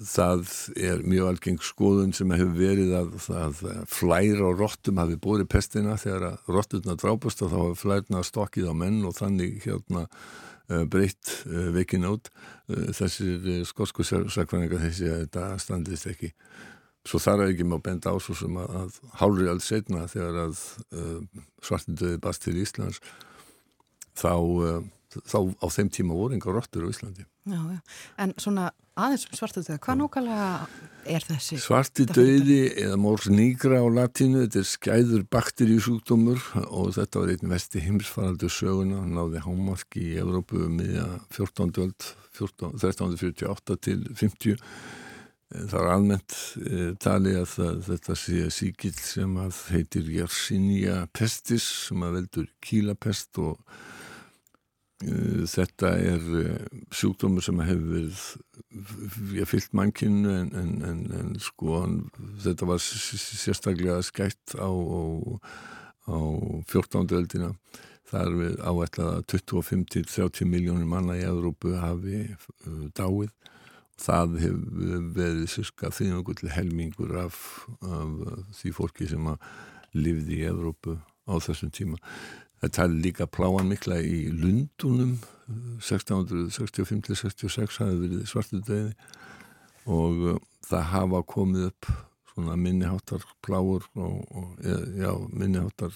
það er mjög algeng skoðun sem hefur verið að, að flæra og róttum hafi búið pestina. Þegar að rótturna drápast og þá hafi flærna stokkið á menn og þannig hérna uh, breytt uh, veikin át uh, þessir skosku sakvæningar þessi að þetta standist ekki. Svo þar er ekki maður benda á svo sem að, að hálri alls setna þegar að svartindöði bast til Íslands þá þá á þeim tíma voru enga róttur á Íslandi. Já. En svona aðeins um svartu döði, hvað nákvæmlega er þessi? Svarti döði eða mórs nýgra á latínu þetta er skæður bakteríusúkdómur og þetta var einn vesti heimsfaraldur söguna, náði hámarki í Evrópu miðja 14. öld 1348 til 50 Það er almennt e, tali að það, þetta sé síkild sem að heitir Yersinia pestis sem að veldur kílapest og Eh, þetta er eh, sjúkdómur sem hefur verið fyllt mannkynnu en, en, en, en sko þetta var sérstaklega skætt á, á, á 14. öldina þar við áætlaða 25-30 miljónir manna í Európu hafi uh, dáið það hefur verið sirka þýðangur til helmingur af, af því fólki sem að lifði í Európu á þessum tíma Það tali líka pláan mikla í Lundunum 1665-66 hafi verið svartu döði og uh, það hafa komið upp svona minniháttar pláur og, og já, minniháttar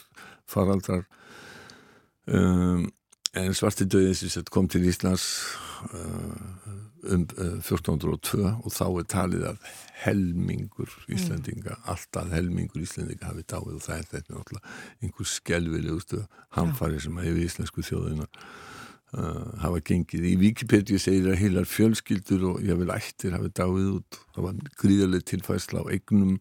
faraldrar. Um, en svartu döði kom til Íslands uh, um uh, 1402 og þá er talið að helmingur Íslandinga, mm. alltaf helmingur Íslandinga hafi dáið og það er þetta náttúrulega einhver skelvilegustu hamfari sem hefur íslensku þjóðina uh, hafa gengið. Í Wikipedia segir að heilar fjölskyldur og ég vil ættir hafi dáið út, það var gríðarlega tilfæsla á eignum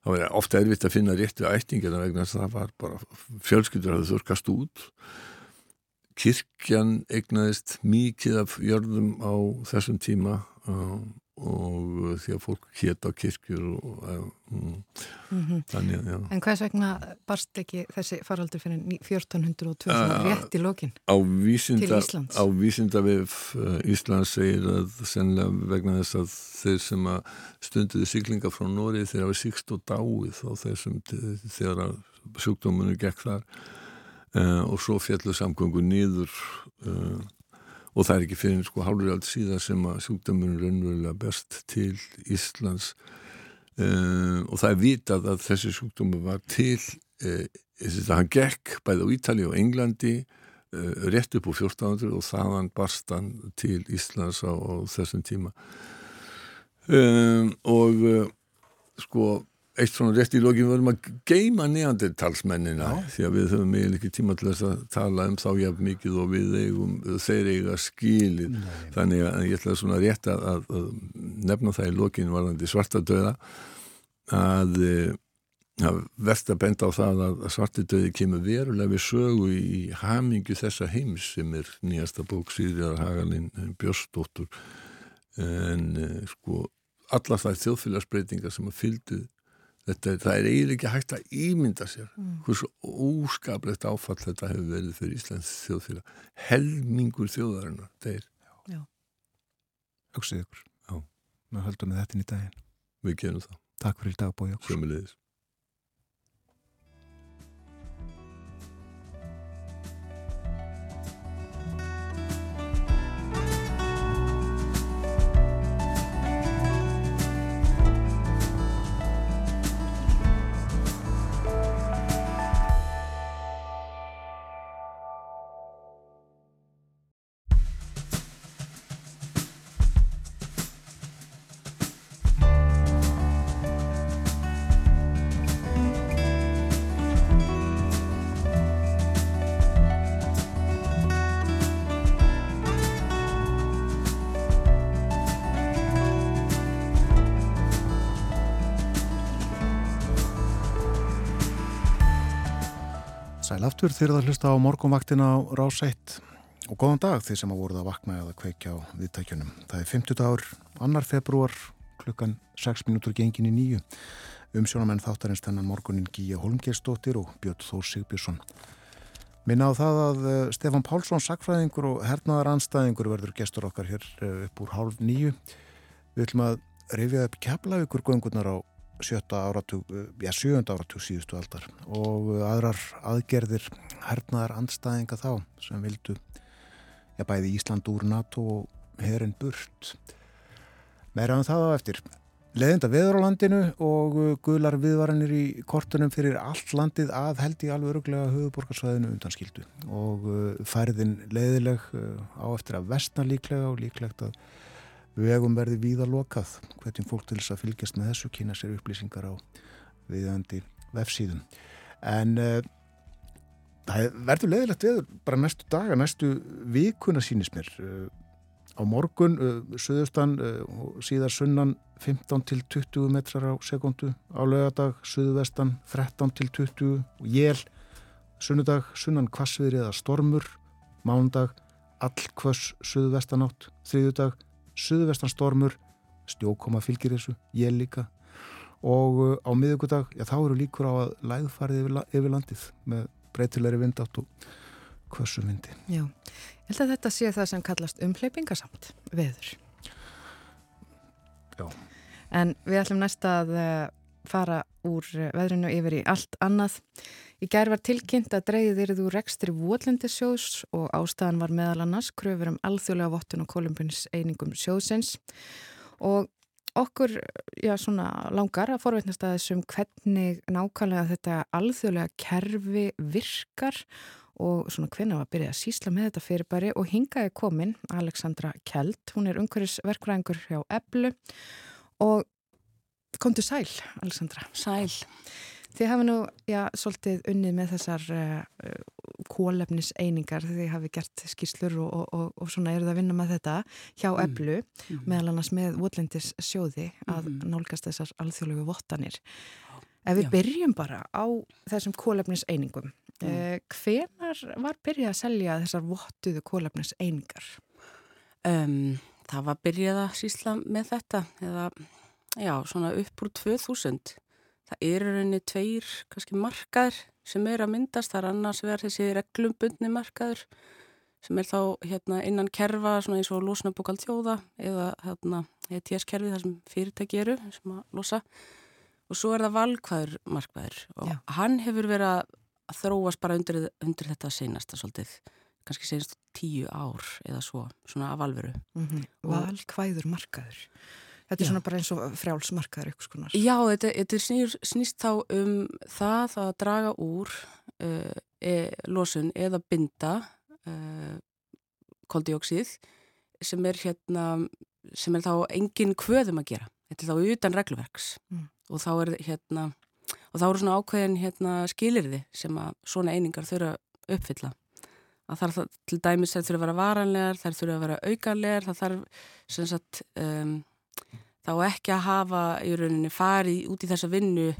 það var ofta erfitt að finna réttu ættingina vegna þess að það var bara fjölskyldur hafði þurkast út kirkjan eignaðist mikið af jörðum á þessum tíma og því að fólk hétt á kirkjur og um, mm -hmm. þannig já. En hvers vegna barst ekki þessi faraldur fyrir 1402 uh, rétt í lokin á vísinda, til Íslands? Á vísinda við Íslands segir að sennilega vegna þess að þeir sem að stunduði syklinga frá Nóri þeir hafa síkst og dáið á þessum þegar sjúkdómunum gekk þar uh, og svo fjallu samgöngu nýður uh, og það er ekki fyrir sko hálfur allt síðan sem að sjúkdómunum raunverulega best til Íslands. Uh, og það er vitað að þessi sjúkdómu var til þess að hann gekk bæði á Ítali og Englandi rétt upp á 1400 og þaðan barst hann til Íslands á, á þessum tíma. Um, og sko eitt svona rétt í lógin verðum að geima neandertalsmennina því að við höfum eiginlega ekki tíma til þess að tala um þá jafn mikið og við eigum þeir eiga skilir þannig að ég ætla svona rétt að, að, nefna það í lógin varðandi svartadöða að, eh, að verðt að benda á það að svartadöði kemur verulega við sögu í hamingu þessa heims sem er nýjasta bók Sýriðar Hagalinn Björnsdóttur. En eh, sko allar það þjóðfélagsbreytingar sem að fylgdu Þetta, það er eiginlega ekki hægt að ímynda sér mm. hversu óskaplegt áfall þetta hefur verið fyrir Íslands þjóðfélag. Helmingur þjóðarinnar þeir. Hugsið ykkur. Já. Við höldum með þetta inn í daginn. Við gerum það. Takk fyrir dagbói Sjömmulegis aftur þegar það hlusta á morgunvaktina á rás 1 og góðan dag þeir sem að voruð að vakna eða kveikja á viðtækjunum. Það er 50 dagur, annar februar, klukkan 6 minútur gengin í nýju. Umsjónamenn þáttarins þennan morgunin Gíja Holmgerstóttir og Björn Þór Sigbjörnsson. Minna á það að eh, Stefan Pálsson, sakfræðingur og hernaðar anstæðingur verður gestur okkar hér eh, upp úr hálf nýju. Við ætlum að rifja upp keflavíkur göngunar á sjötta áratug, eh, já sjönda áratug síðustu aldar og eh, aðrar aðgerðir hernaðar andstæðinga þá sem vildu, já bæði Ísland úr NATO og herin burt. Meira um það á eftir. Leðinda veður á landinu og eh, gular viðvaranir í kortunum fyrir allt landið að held í alveg öruglega höfuborgarsvæðinu undanskildu og færðin leðileg á eftir að vestna líklega og líklegt að vegum verði víða lokað. Hvernig fólk til þess að fylgjast með þessu kynna sér upplýsingar á viðandi vefsíðum. En uh, það verður leðilegt veður bara næstu daga, næstu vikuna sínist mér. Uh, á morgun, uh, söðustan síðar sunnan 15 til 20 metrar á sekundu á lögadag, söðuvestan 13 til 20 og jél sunnudag, sunnan kvassviðri eða stormur. Mándag, all kvass söðuvestanátt, þriðudag suðvestan stormur, stjókoma fylgir þessu, ég líka og uh, á miðugudag, já þá eru líkur á að læðfarið yfir, yfir landið með breytilegri vindátt og hversu vindi. Já, ég held að þetta sé það sem kallast umhleypingasamt veður. Já. En við ætlum næsta að uh, fara úr veðrinu yfir í allt annað. Í gerð var tilkynnt að dreyðið eruð úr rekstri Votlandisjós og ástæðan var meðal annars kröfur um alþjóðlega vottun og kolumbunis einingum sjóðsins og okkur já, langar að forveitnast að þessum hvernig nákvæmlega þetta alþjóðlega kerfi virkar og hvernig var að byrja að sísla með þetta fyrirbæri og hingaði komin Alexandra Kjeld, hún er umhverfisverkvæðingur hjá Eblu og kom til sæl Alexandra. Sæl. Þið hafi nú, já, svolítið unnið með þessar uh, kólefniseiningar, þið hafi gert skýrslur og, og, og, og svona eruð að vinna með þetta hjá mm. Eblu, mm. meðal annars með Votlendis sjóði að mm. nálgast þessar alþjóðlegu vottanir. Ef við já. byrjum bara á þessum kólefniseiningum, Mm. Eh, hvenar var byrjað að selja þessar vottuðu kólefnis einingar? Um, það var byrjað að sísla með þetta eða já, svona upp úr 2000. Það eru rauninni tveir kannski markaður sem er að myndast. Það er annars verður þessi reglumbundni markaður sem er þá hérna, innan kerfa eins og losnabokal þjóða eða hérna, ETS-kerfi þar sem fyrirtæki eru sem að losa og svo er það valkvæður markvæður og Já. hann hefur verið að þróast bara undir, undir þetta senasta svolítið, kannski senast tíu ár eða svo, svona af alveru mm -hmm. Valkvæður markvæður Þetta er Já. svona bara eins og frjálsmarkaður eitthvað skonar. Já, þetta, þetta snýr, snýst þá um það að draga úr uh, e, losun eða binda uh, koldioksið sem er hérna sem er þá engin kvöðum að gera þetta er þá utan reglverks mm. og þá er hérna og þá eru svona ákveðin hérna skilirði sem að svona einingar þurfa uppfylla að það til dæmis þær þurfa að vera varanlegar, þær þurfa að vera aukarlegar það þarf sem sagt um, þá ekki að hafa í rauninni farið út í þessa vinnu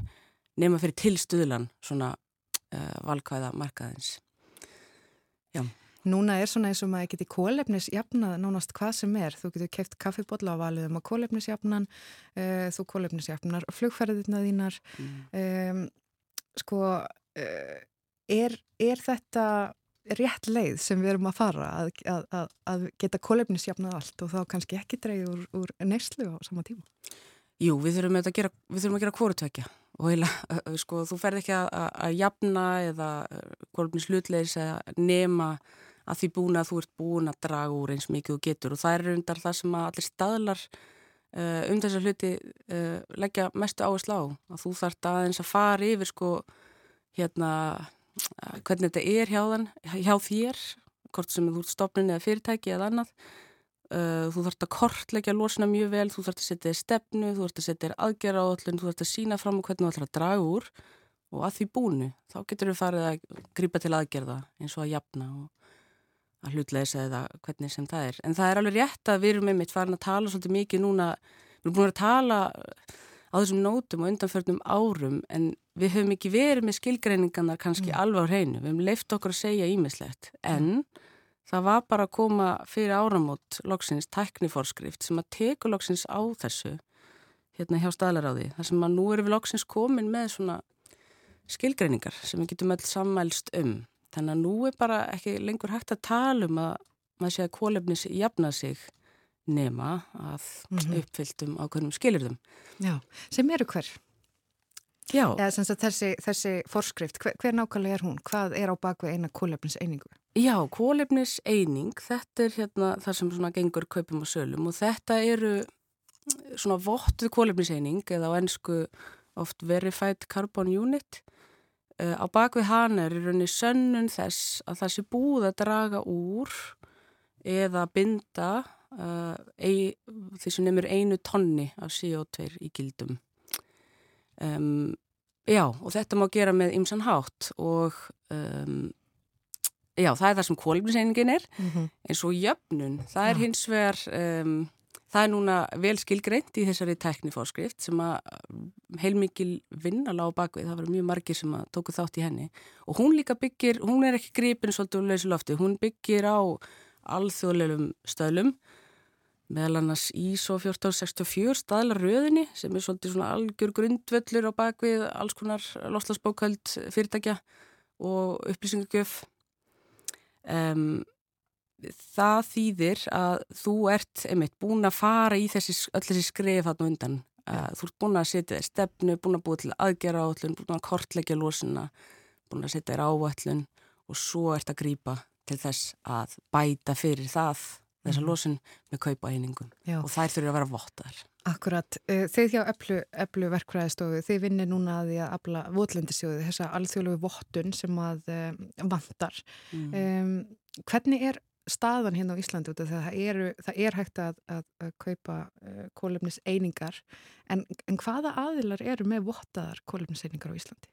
nema fyrir tilstuðlan svona uh, valkvæða markaðins Já Núna er svona eins og maður geti kólefnisjafnað nánast hvað sem er. Þú getur keft kaffibotla á valiðum á kólefnisjafnan, uh, þú kólefnisjafnar flugferðina þínar. Mm. Um, sko, uh, er, er þetta rétt leið sem við erum að fara að, að, að, að geta kólefnisjafnað allt og þá kannski ekki dreyja úr, úr neyslu á sama tíma? Jú, við þurfum að gera, gera kvorutökja og heila, sko, þú ferð ekki að jafna eða kólefnislutleis eða nema að því búin að þú ert búin að draga úr eins mikið og getur og það er undar það sem að allir staðlar uh, um þessa hluti uh, leggja mestu áherslu á að þú þart aðeins að fara yfir sko hérna hvernig þetta er hjá þann hjá þér, hvort sem þú ert stopnin eða fyrirtæki eða annað þú þart að kortleggja lósina mjög vel þú þart að setja þér stefnu, þú þart að setja þér aðgerra á öllum, þú þart að sína fram hvernig þú ætlar að draga úr og að því búinu þá getur við farið að grípa til aðgerða eins og að jafna og að hlutleisa eða hvernig sem það er. En það er alveg rétt að við erum með mitt farin að tala svolítið mikið núna, við erum búin að tala á þessum nótum og undanförnum árum en við höfum ekki verið með skilgreiningarnar kannski mm. alveg á hreinu. Við höfum leift okkur að segja ímislegt en mm. það var bara að koma fyrir áramót loksins tækniforskrift sem að teku loksins á þessu hérna hjá staðlaráði. Það sem að nú erum við loksins komin með svona skilgreiningar sem við getum öll sammælst um Þannig að nú er bara ekki lengur hægt að tala um að maður sé að kólefnis jafna sig nema að mm -hmm. uppfylltum ákveðnum skilurðum. Já, sem eru hver? Já. Eða þessi, þessi forskrift, hver, hver nákvæmlega er hún? Hvað er á bakvið eina kólefniseiningu? Já, kólefniseining, þetta er hérna það sem svona gengur kaupum og sölum og þetta eru svona vottuð kólefniseining eða á ennsku oft verified carbon unit Uh, á bakvið hana er í rauninni sönnun þess að það sé búið að draga úr eða binda uh, ei, því sem nefnir einu tonni af CO2 í gildum. Um, já, og þetta má gera með ymsan hátt og um, já, það er það sem kólumseiningin er, mm -hmm. eins og jöfnun, það er hins vegar... Um, Það er núna vel skilgreint í þessari teknifórskrift sem að heilmikil vinna lág bakvið, það var mjög margir sem að tóku þátt í henni. Og hún líka byggir, hún er ekki gripin svolítið úr lausi lofti, hún byggir á alþjóðlegum stöðlum meðal annars ISO 1464 staðlaröðinni sem er svolítið svona algjör grundvöllur á bakvið alls konar loslasbókald fyrirtækja og upplýsingagjöf um, það þýðir að þú ert einmitt búin að fara í þessi, öll þessi skref hann undan. Ja. Þú ert búin að setja þér stefnu, búin að búið til aðgera áallun, búin að kortleggja losuna, búin að setja þér áallun og svo ert að grýpa til þess að bæta fyrir það þessa mm. losun með kaupa einingum og þær þurfur að vera vottar. Akkurat, uh, þið hjá Eplu, verkfræðistofu, þið vinnir núna að því að afla votlendisjóðu, þessa alþjóðlegu vottun sem að uh, vantar. Mm. Um, hvernig er staðan hérna á Íslandi út af það eru, það er hægt að, að, kaupa uh, kólefnis einingar en, en hvaða aðilar eru með vottaðar kólefnis einingar á Íslandi?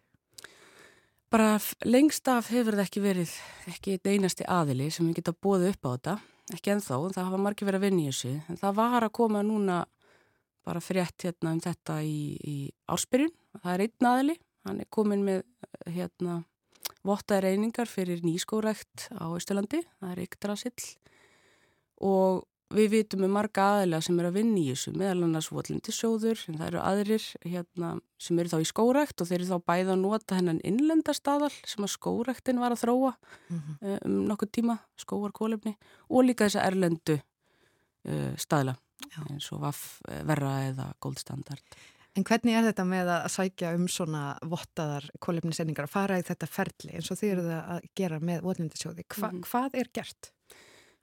Bara lengst af hefur það ekki verið ekki einasti aðili sem við geta bóðið upp á þetta, ekki ennþá en það hafa margir verið að vinna í þessu. En það var að koma núna bara frétt hérna um þetta í, í áspyrjun það er einn aðili, hann er komin með hérna vottaði reyningar fyrir nýskórækt á Ísturlandi, það er Yggdrasill og við vitum um marga aðeila sem eru að vinna í þessu meðal annars votlindisjóður en það eru aðrir hérna, sem eru þá í skórækt og þeir eru þá bæða að nota hennan innlendastaðal sem að skóræktin var að þróa mm -hmm. um nokkuð tíma, skóarkólefni og líka þessa erlendu uh, staðla Já. eins og vaff eh, verra eða goldstandard En hvernig er þetta með að sækja um svona vottaðar kólefnisendingar að fara í þetta ferli eins og þið eru það að gera með votlindisjóði? Hva, mm -hmm. Hvað er gert?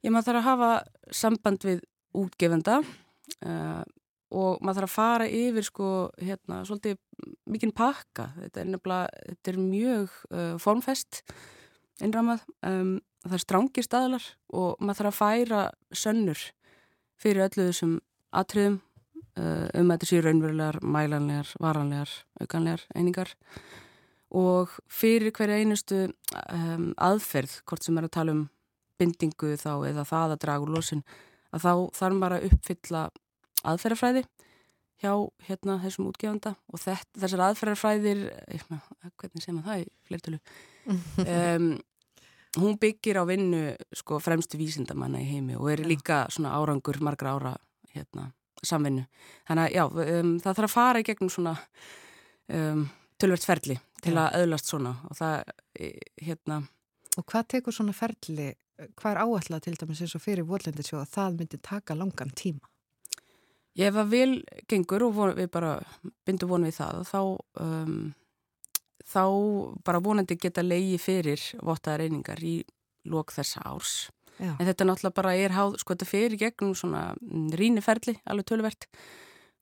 Ég maður þarf að hafa samband við útgefenda uh, og maður þarf að fara yfir sko hérna svolítið mikinn pakka. Þetta er nefnilega, þetta er mjög uh, formfest innramað. Um, það er strángir staðlar og maður þarf að færa sönnur fyrir öllu þessum atriðum uh, um að þetta séu raunverulegar, mælanlegar, varanlegar, aukanlegar einingar og fyrir hverja einustu um, aðferð, hvort sem er að tala um bindingu þá eða það að draga úr losun að þá þarf maður að uppfylla aðferðarfræði hjá hérna þessum útgefanda og þetta, þessar aðferðarfræðir hvernig segir maður það í fleirtölu? Um, hún byggir á vinnu sko fremstu vísindamanna í heimi og er líka svona árangur margra ára hérna samvinnu. Þannig að já, um, það þarf að fara í gegnum svona um, tölvert ferli til að öðlast svona og það hérna Og hvað tekur svona ferli hvað er áallega til dæmis eins og fyrir vorlendisjóð að það myndi taka langan tíma? Ég að vil gengur og von, við bara bindum vonu við það og þá, um, þá bara vonandi geta leiði fyrir vottaða reyningar í lók þessa árs. Já. En þetta náttúrulega bara er háð, sko þetta fyrir gegnum svona mm, ríniferli, alveg tölverkt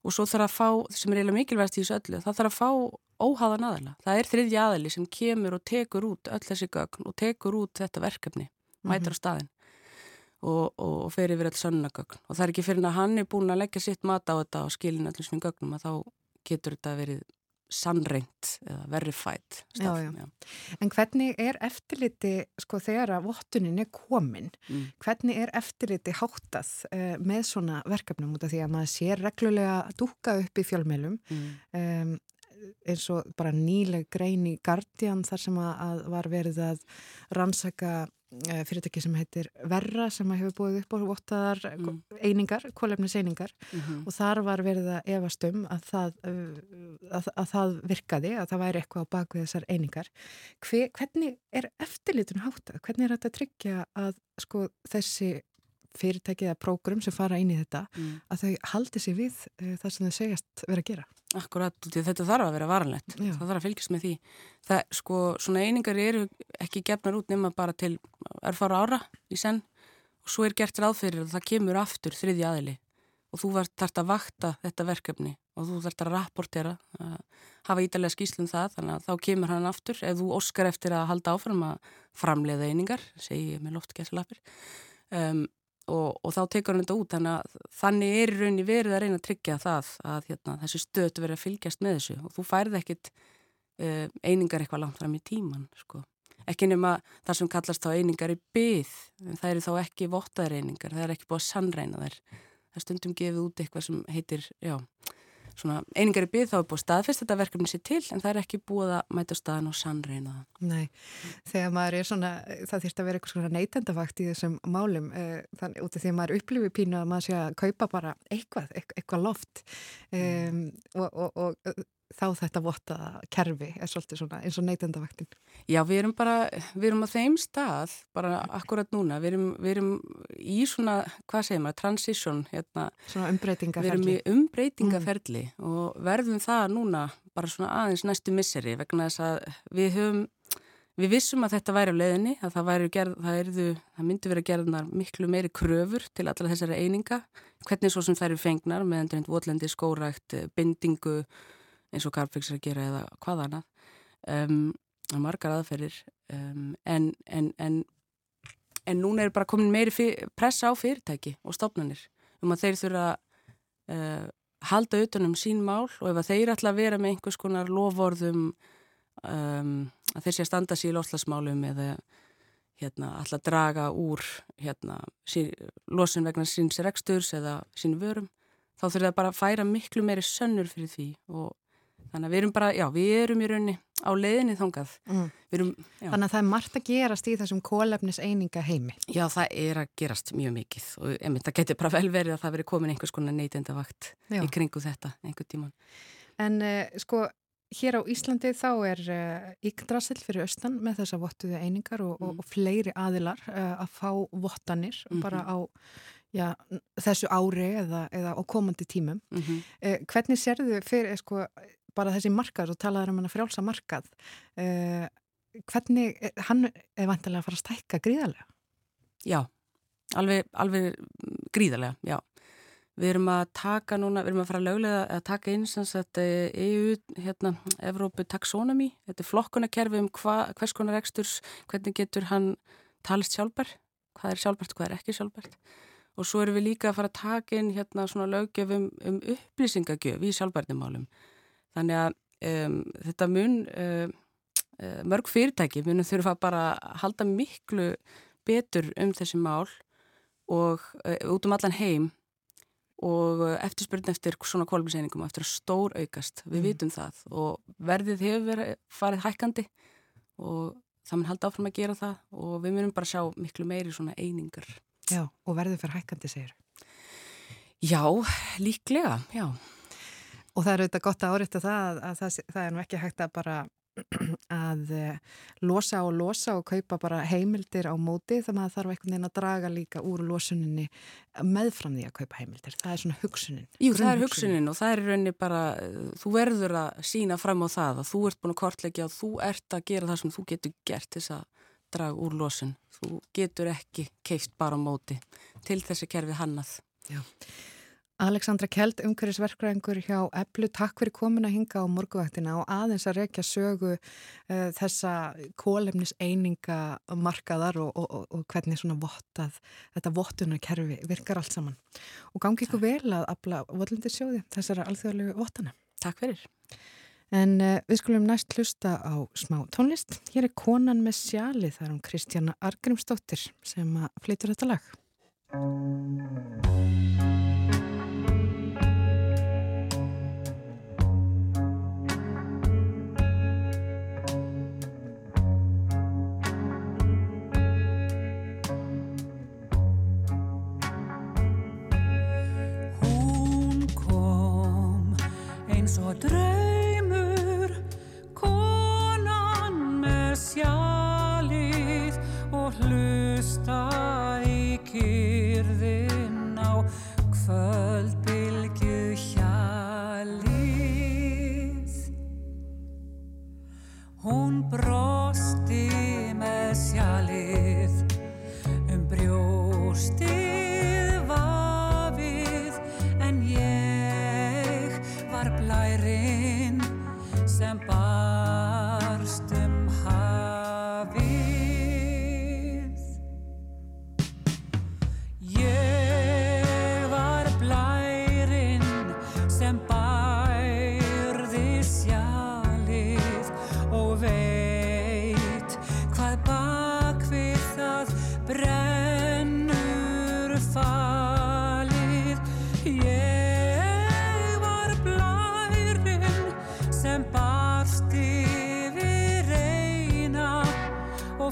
og svo þarf að fá, sem er eiginlega mikilvægast í þessu öllu, það þarf að fá óháðan aðala. Það er þriðji aðali sem kemur og tekur út öll þessi gögn og tekur út þetta verkefni mætur á mhm. staðin og, og, og fer yfir alls sönnagögn og það er ekki fyrir að hann er búin að leggja sitt mat á þetta og skilin allir svona gögnum að þá getur þetta verið sannreint eða verified já, já. En hvernig er eftirliti sko þegar að vottunin er komin mm. hvernig er eftirliti háttað uh, með svona verkefnum út af því að maður sér reglulega að dúka upp í fjölmjölum mm. um, eins og bara nýleg grein í Guardian þar sem að var verið að rannsaka fyrirtæki sem heitir Verra sem hefur búið upp á vottaðar mm. einingar, kólefniseiningar mm -hmm. og þar var verið að efastum að það, eh, að, að það virkaði, að það væri eitthvað á baku þessar einingar. Hver, hvernig er eftirlitun háttað? Hvernig er þetta að tryggja að sko, þessi fyrirtæki eða prógrum sem fara inn í þetta mm. að þau haldi sér við uh, það sem þau segjast vera að gera? Akkurat, þetta þarf að vera varanlegt, Já. það þarf að fylgjast með því. Það, sko, svona einingar eru ekki gefnar út nema bara til erfara ára í senn og svo er gert ráðfyrir og það kemur aftur þriði aðili og þú þarfst að vakta þetta verkefni og þú þarfst að rapportera, að hafa ídalega skýslum það, þannig að þá kemur hann aftur ef þú óskar eftir að halda áfram að framleiða einingar, segi ég með loftgæðslapir. Um, og, og þá tekur hann þetta út. Þannig þannig er raunni verið að reyna að tryggja það að hérna, þessi stöðt verið að fylgjast með þessu. Og þú færð ekkit uh, einingar eitthvað langt fram í tíman sko. ekki nema það sem kallast þá einingar í byð en það eru þá ekki vottaðar einingar það er ekki búið að sannreina þær. Það stundum gefið út eitthvað sem heitir já svona einingar í byggð þá er búið staðfest þetta verkefni sér til en það er ekki búið að mæta staðan og sannreina það. Nei, þegar maður er svona, það þýrst að vera eitthvað svona neytendafakt í þessum málum eh, þannig út af því að maður upplifir pínu að maður sé að kaupa bara eitthvað, eitthvað loft um, og, og, og þá þetta votta kerfi er svolítið svona eins og neytendavaktin. Já, við erum bara, við erum á þeim stað bara akkurat núna, við erum, við erum í svona, hvað segir maður, transition hérna. Svona umbreytingaferli. Við erum í umbreytingaferli mm. og verðum það núna bara svona aðeins næstu misseri vegna þess að við höfum, við vissum að þetta væri á leðinni, að það væri gerð, það erðu, það myndi verið að gerðna miklu meiri kröfur til allar þessari eininga, hvernig svo sem það eru fengnar með endurinn votlendi, skórækt, bindingu eins og Carpfix er að gera eða hvað annað. Um, margar aðferðir um, en, en, en, en núna er bara komin meiri fyr, pressa á fyrirtæki og stofnanir um að þeir þurfa uh, halda utanum sín mál og ef þeir ætla að vera með einhvers konar lovorðum um, að þeir sé að standa sér í loslasmálum eða hérna, ætla að draga úr hérna, sín, losun vegna síns reksturs eða sín vörum þá þurfa það bara að færa miklu meiri sönnur fyrir því og Þannig að við erum bara, já, við erum í raunni á leiðinni þongað. Mm. Erum, Þannig að það er margt að gerast í þessum kólefnis eininga heimi. Já, það er að gerast mjög mikið og einmitt, það getur bara vel verið að það veri komin einhvers konar neytendavakt í kringu þetta einhver tíman. En uh, sko, hér á Íslandi þá er uh, Yggdrasil fyrir austan með þessa vottuðu einingar og, mm. og, og fleiri aðilar uh, að fá vottanir mm -hmm. bara á já, þessu ári eða, eða á komandi tímum. Mm -hmm. Hvernig sérðu fyrir, sko, bara þessi markað og talaður um hann að frjálsa markað hvernig, hann er vantilega að fara að stækka gríðarlega? Já, alveg, alveg gríðarlega, já. Við erum að taka núna, við erum að fara að löglega að taka inn sem sagt EU, hérna, Evrópu taxonomy, þetta er flokkunarkerfi um hva, hvers konar eksturs, hvernig getur hann talist sjálfbær, hvað er sjálfbært, hvað er ekki sjálfbært. Og svo erum við líka að fara að taka inn hérna svona löggefum um upplýsingagjöf í sjálfbærnumálum. Þannig að um, þetta mun, um, mörg fyrirtæki munum þurfa bara að halda miklu betur um þessi mál og uh, út um allan heim og eftirspurning eftir svona kólumseiningum eftir að stór aukast, við mm. vitum það og verðið hefur verið farið hækkandi og það mun halda áfram að gera það og við munum bara sjá miklu meiri svona einingar. Já, og verðið fyrir hækkandi segir? Já, líklega, já. Og það er auðvitað gott að áriðta það að það, það er nú ekki hægt að bara að eh, losa og losa og kaupa bara heimildir á móti þannig að það þarf einhvern veginn að draga líka úr losuninni meðfram því að kaupa heimildir. Það er svona hugsunin. Jú, það er hugsunin og það er rauninni bara, þú verður að sína fram á það að þú ert búin að kortleggja og þú ert að gera það sem þú getur gert þess að draga úr losun. Þú getur ekki keift bara á móti til þessi kerfi hannað. Já. Aleksandra Kjeld, umhverfisverkræðingur hjá Eblu, takk fyrir komin að hinga á morguvaktina og aðeins að rekja sögu uh, þessa kólefnis eininga markaðar og, og, og, og hvernig svona vottað, þetta vottunarkerfi virkar allt saman. Og gangi ykkur vel að abla volundir sjóði þessara alþjóðlegu vottana. Takk fyrir. En uh, við skulum næst hlusta á smá tónlist. Hér er konan með sjali þar um Kristjana Argrimsdóttir sem flytur þetta lag. Og draumur konan með sjalið og hlusta í kyrðin á kvöldbylgu hjalið. Hún brosti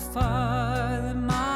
og faðmaði að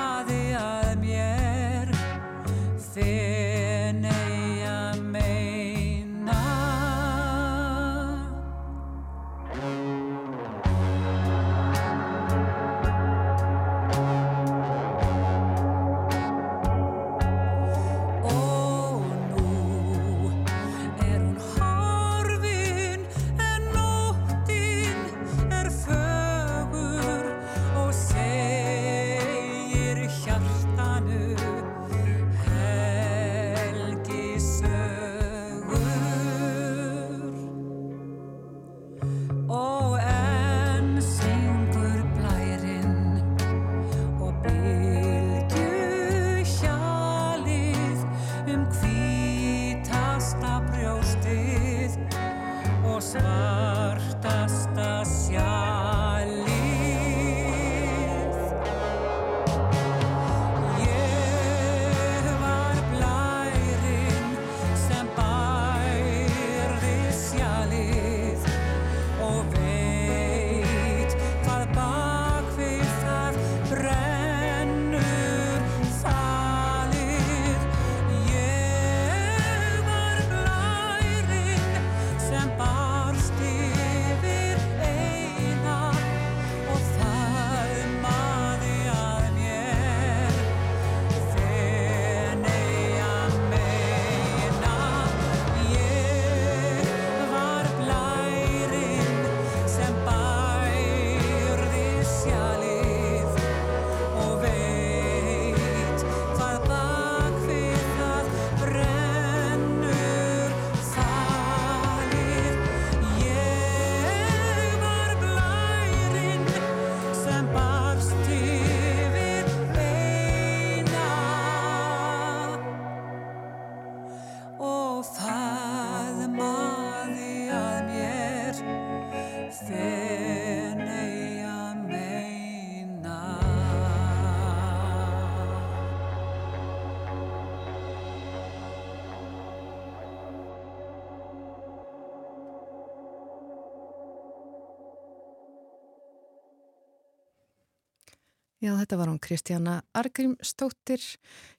Já, þetta var hún Kristjana Argrímstóttir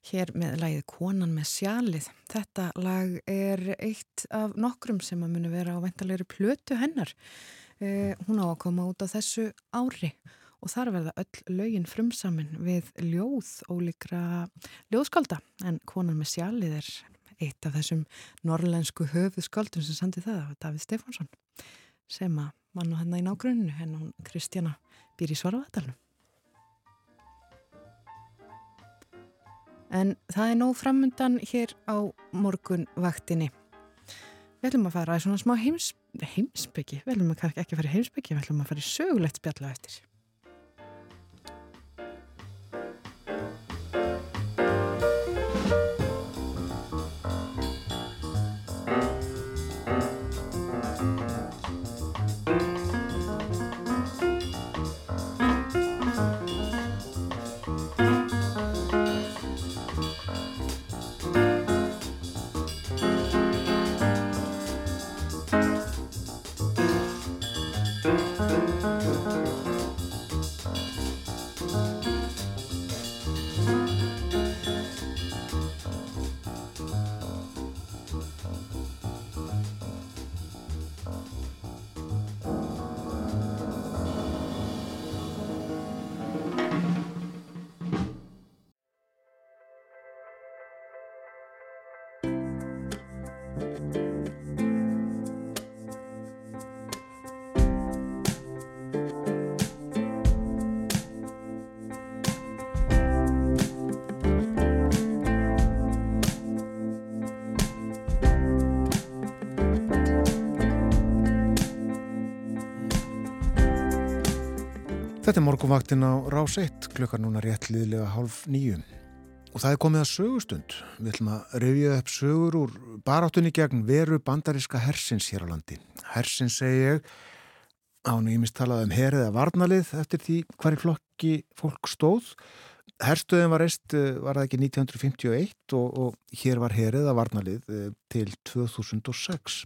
hér með lagið Konan með sjalið. Þetta lag er eitt af nokkrum sem að muni vera á veintalegri plötu hennar. Eh, hún á að koma út á þessu ári og þar verða öll lögin frumsamin við ljóð ólíkra ljóðskálda en Konan með sjalið er eitt af þessum norrlensku höfuðskáldum sem sandi það, Davíð Stefánsson sem að mann og hennar í nágruninu henn hún Kristjana býr í Svaravatalunum. En það er nóg framundan hér á morgun vaktinni. Við ætlum að fara í svona smá heims, heimsbyggi. Við ætlum að ekki að fara í heimsbyggi, við ætlum að fara í sögulegt spjalla eftir. Þetta er morgunvaktin á Rás 1, klukkar núna rétt liðlega hálf nýju. Og það er komið að sögustund. Við ætlum að revja upp sögur úr baráttunni gegn veru bandaríska hersins hér á landi. Hersins segi ég, án og ég mist talað um herið að varnalið eftir því hvar í flokki fólk stóð. Herstöðin var reist, var það ekki 1951 og, og hér var herið að varnalið eh, til 2006.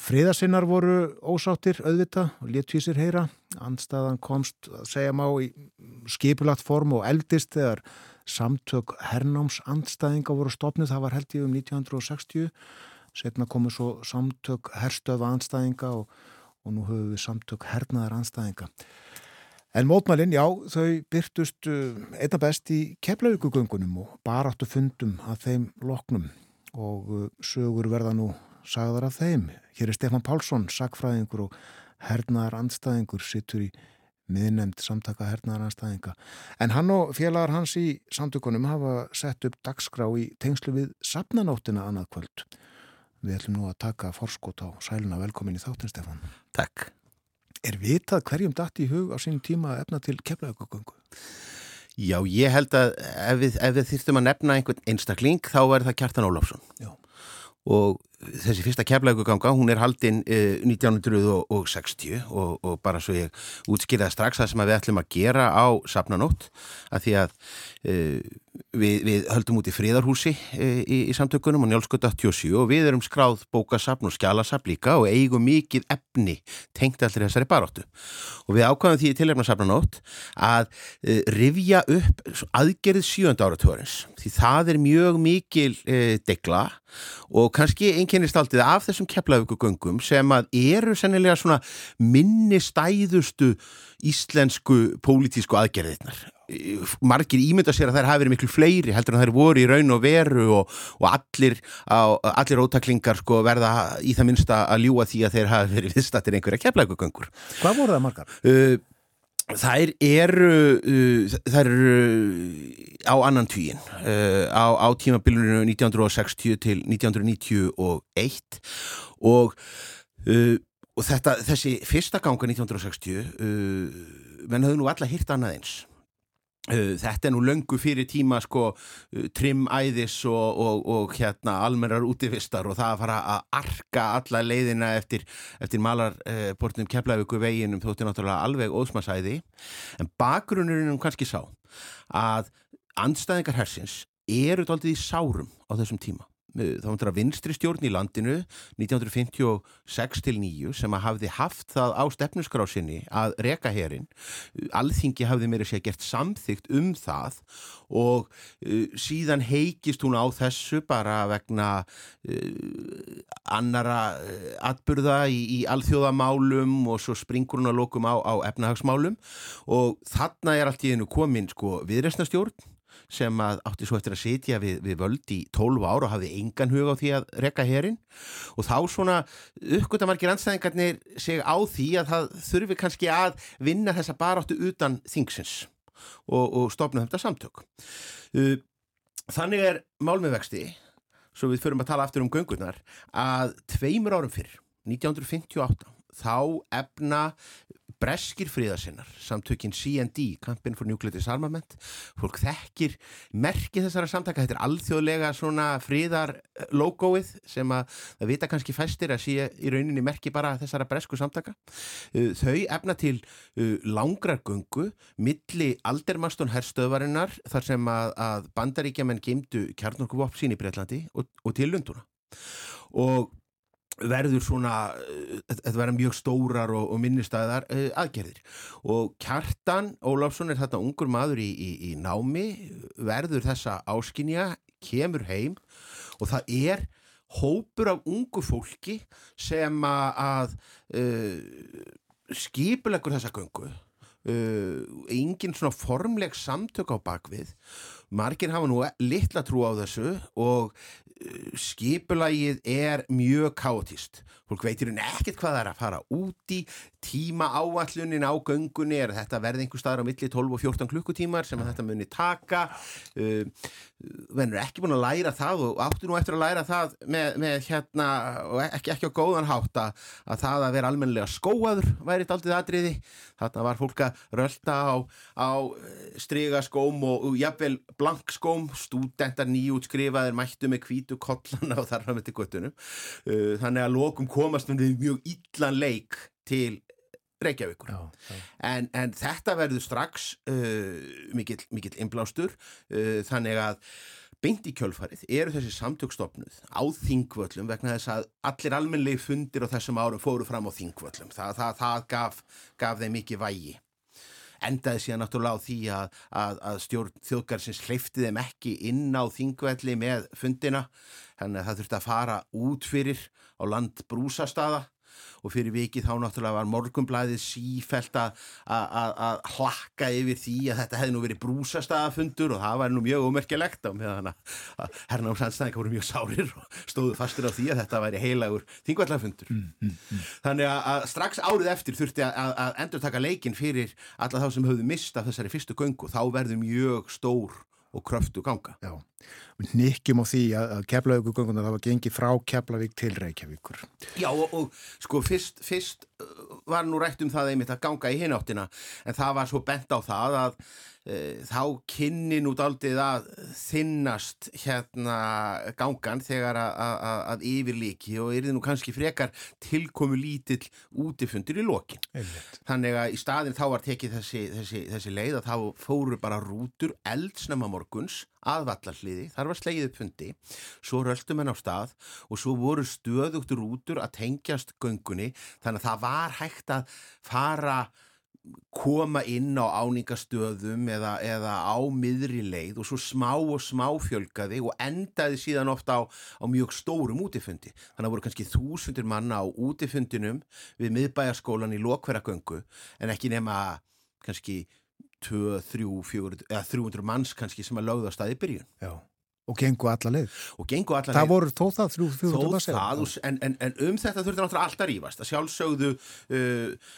Friðasinnar voru ósáttir auðvita og léttvísir heyra. Andstaðan komst segja má í skipulagt form og eldist þegar samtök hernáms andstaðinga voru stopnið. Það var held ég um 1960. Setna komu svo samtök herstöða andstaðinga og, og nú höfum við samtök hernaðar andstaðinga. En mótmælinn, já, þau byrtust einna best í keflaugugöngunum og baráttu fundum að þeim loknum og sögur verða nú sagðar af þeim. Hér er Stefan Pálsson, sakfræðingur og hernaðar andstæðingur, sittur í miðnemnd samtaka hernaðar andstæðinga. En hann og félagar hans í samtökunum hafa sett upp dagskrá í tengslu við sapnanóttina annað kvöld. Við ætlum nú að taka forskot á sæluna velkomin í þáttin, Stefan. Takk. Er vitað hverjum dætt í hug á sínum tíma að efna til keflaugugöngu? Já, ég held að ef við, ef við þýrstum að nefna einhvern einstakling, þá er það Kjartan Ólafsson. Og þessi fyrsta keflauguganga, hún er haldinn eh, 1960 og, og bara svo ég útskýraði strax það sem við ætlum að gera á Sapnanótt, að því að eh, við, við höldum út í fríðarhúsi eh, í, í samtökunum og njálskut 87 og við erum skráð bókasapn og skjálasapn líka og eigum mikið efni tengt allir þessari baróttu. Og við ákvæðum því í tilhefna Sapnanótt að eh, rifja upp aðgerið sjönda áratúarins, því það er mjög mikil eh, degla og kannski einkennist aldrei af þessum keflaugugöngum sem að eru sennilega svona minni stæðustu íslensku pólitísku aðgerðirnar. Margir ímynda sér að þær hafi verið miklu fleiri heldur en þær voru í raun og veru og, og allir, á, allir ótaklingar sko verða í það minnsta að ljúa því að þeir hafi verið viðstattir einhverja keflaugugöngur. Hvað voru það margar? Uh, Þær eru, uh, þær eru á annan týjin uh, á, á tímabilinu 1960 til 1991 og, uh, og þetta, þessi fyrsta ganga 1960 uh, menn höfðu nú alla hýrt annað eins. Uh, þetta er nú löngu fyrir tíma sko uh, trimæðis og, og, og hérna almennar útivistar og það að fara að arka alla leiðina eftir, eftir malarportnum uh, keflavíku veginum þóttir náttúrulega alveg ósmasæði en bakgrunnurinn um kannski sá að andstæðingar hersins eru doldið í sárum á þessum tíma þá var það vinstri stjórn í landinu 1956 til 9 sem að hafði haft það á stefnuskrásinni að reka herin. Alþingi hafði meira sér gert samþygt um það og uh, síðan heikist hún á þessu bara vegna uh, annara uh, atburða í, í alþjóðamálum og svo springur hún að lokum á, á efnahagsmálum og þarna er allt í einu komin sko viðresnastjórn sem átti svo eftir að sitja við, við völd í 12 ára og hafði engan hug á því að rekka herin og þá svona uppgötta margir anstæðingarnir sig á því að það þurfi kannski að vinna þessa baráttu utan þingsins og, og stopna þetta samtök. Uh, Þannig er mál með vexti, svo við förum að tala aftur um göngurnar, að tveimur árum fyrr, 1958, þá efna breskir fríðarsinnar, samtökin CND, Campaign for Nuclear Disarmament, fólk þekkir merki þessara samtaka, þetta er alþjóðlega svona fríðarlógóið sem að það vita kannski fæstir að sé í rauninni merki bara þessara bresku samtaka. Uh, Þau efna til uh, langrar gungu, milli aldermastun herstöðvarinnar þar sem að, að bandaríkjaman geimdu kjarnorkuvopp sín í Breitlandi og, og til Lunduna. Og verður svona, eh, þetta verður mjög stórar og, og minnistæðar uh, aðgerðir. Og Kjartan Ólafsson er þetta ungur maður í, í, í námi, verður þessa áskinja, kemur heim og það er hópur af ungu fólki sem að, uh, skipulegur þessa göngu. Uh, engin svona formleg samtök á bakvið margir hafa nú litla trú á þessu og skipulagið er mjög káttist fólk veitir hún ekkert hvað það er að fara úti tíma áallunin á göngunni er þetta verði einhver staðar á milli 12 og 14 klukkutímar sem þetta muni taka. Uh, venur ekki búin að læra það og áttu nú eftir að læra það með, með hérna ekki, ekki á góðan hátt að, að það að vera almennilega skóaður væri þetta aldrei aðriði þarna var fólk að rölda á, á strygaskóm og, og jafnvel blankskóm, stúdentar nýjútskrifaðir mættu með hvítu kollana og þar fram eftir göttunum uh, þannig að lokum komast við mjög illan leik til Reykjavíkur. Já, en, en þetta verður strax uh, mikill, mikill innblástur uh, þannig að beint í kjölfarið eru þessi samtökstofnuð á þingvöllum vegna þess að allir almennlegi fundir á þessum árum fóru fram á þingvöllum. Það, það, það gaf, gaf þeim mikið vægi endaði síðan náttúrulega á því að, að, að stjórn þjóðgarsins hleyfti þeim ekki inn á þingvelli með fundina. Þannig að það þurfti að fara út fyrir á land brúsastaða og fyrir vikið þá náttúrulega var morgumblæðið sífælt að hlakka yfir því að þetta hefði nú verið brúsastaðafundur og það var nú mjög ómerkilegt á meðan að hernámsandstæðingar voru mjög sárir og stóðu fastur á því að þetta væri heilagur þingvallafundur. Mm, mm, mm. Þannig að, strax árið eftir þurfti að, að endur taka leikin fyrir alla þá sem höfðu mistað þessari fyrstu göngu þá verður mjög stór og kröftu ganga. Já, nikkjum á því að, Keflavíkugöngunar hafa gengið frá Keflavík til Reykjavíkur. Já og, og sko fyrst, fyrst uh, var nú rætt um það einmitt að ganga í hináttina en það var svo bent á það að e, þá kynni nú daldið að þinnast hérna gangan þegar að, að, að yfirliki og er þið nú kannski frekar tilkomu lítill útifundir í lokin. Einmitt. Þannig að í staðin þá var tekið þessi, þessi, þessi leið að þá fóru bara rútur eldsnemma morguns að vallarliði, þar var slegið upp fundi, svo röltum henn á stað og svo voru stöðugt rútur að tengjast göngunni. Þannig að það var hægt að fara koma inn á áningastöðum eða, eða á miðri leið og svo smá og smá fjölgaði og endaði síðan ofta á, á mjög stórum útifundi. Þannig að voru kannski þúsundir manna á útifundinum við miðbæjarskólan í Lokveragöngu en ekki nema kannski 2, 3, 4 eða 300 manns kannski sem að lögða á staði byrjun Já, og gengu alla leið. og gengu allan Það voru þó það þrjú þó þrjú manns, eða? það, en, en, en um þetta þurfti náttúrulega alltaf að rífast að sjálfsögðu uh,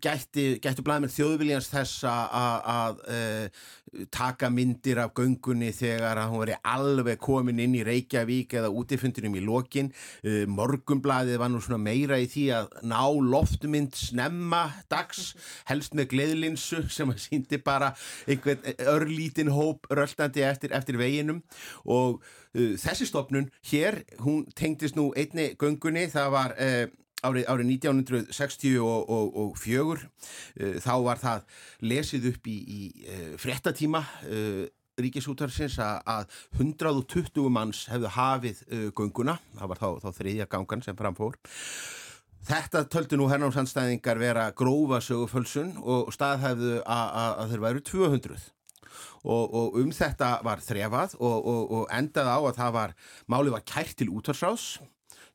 gætti, gættu blæðmenn þjóðviljans þess að, uh, taka myndir af göngunni þegar hún veri alveg komin inn í Reykjavík eða útifundinum í lokin. Uh, morgumblæðið var nú svona meira í því að ná loftmynd snemma dags, helst með gleðlinsu sem að síndi bara einhvern örlítinn hóp röltandi eftir, eftir veginum. Og uh, þessi stopnun hér, hún tengdist nú einni göngunni, það var uh, árið, árið 1964 og, og, og fjögur, uh, þá var það lesið upp í, í uh, fréttatíma uh, ríkisútarsins að, að 120 manns hefðu hafið gönguna, það var þá, þá þriðja gangan sem framfór. Þetta töldu nú hernámsandstæðingar vera grófa sögufölsun og staðhæfðu að þeir væru 200. Og, og um þetta var þrefað og, og, og endað á að það var, málið var kært til útvarsráðs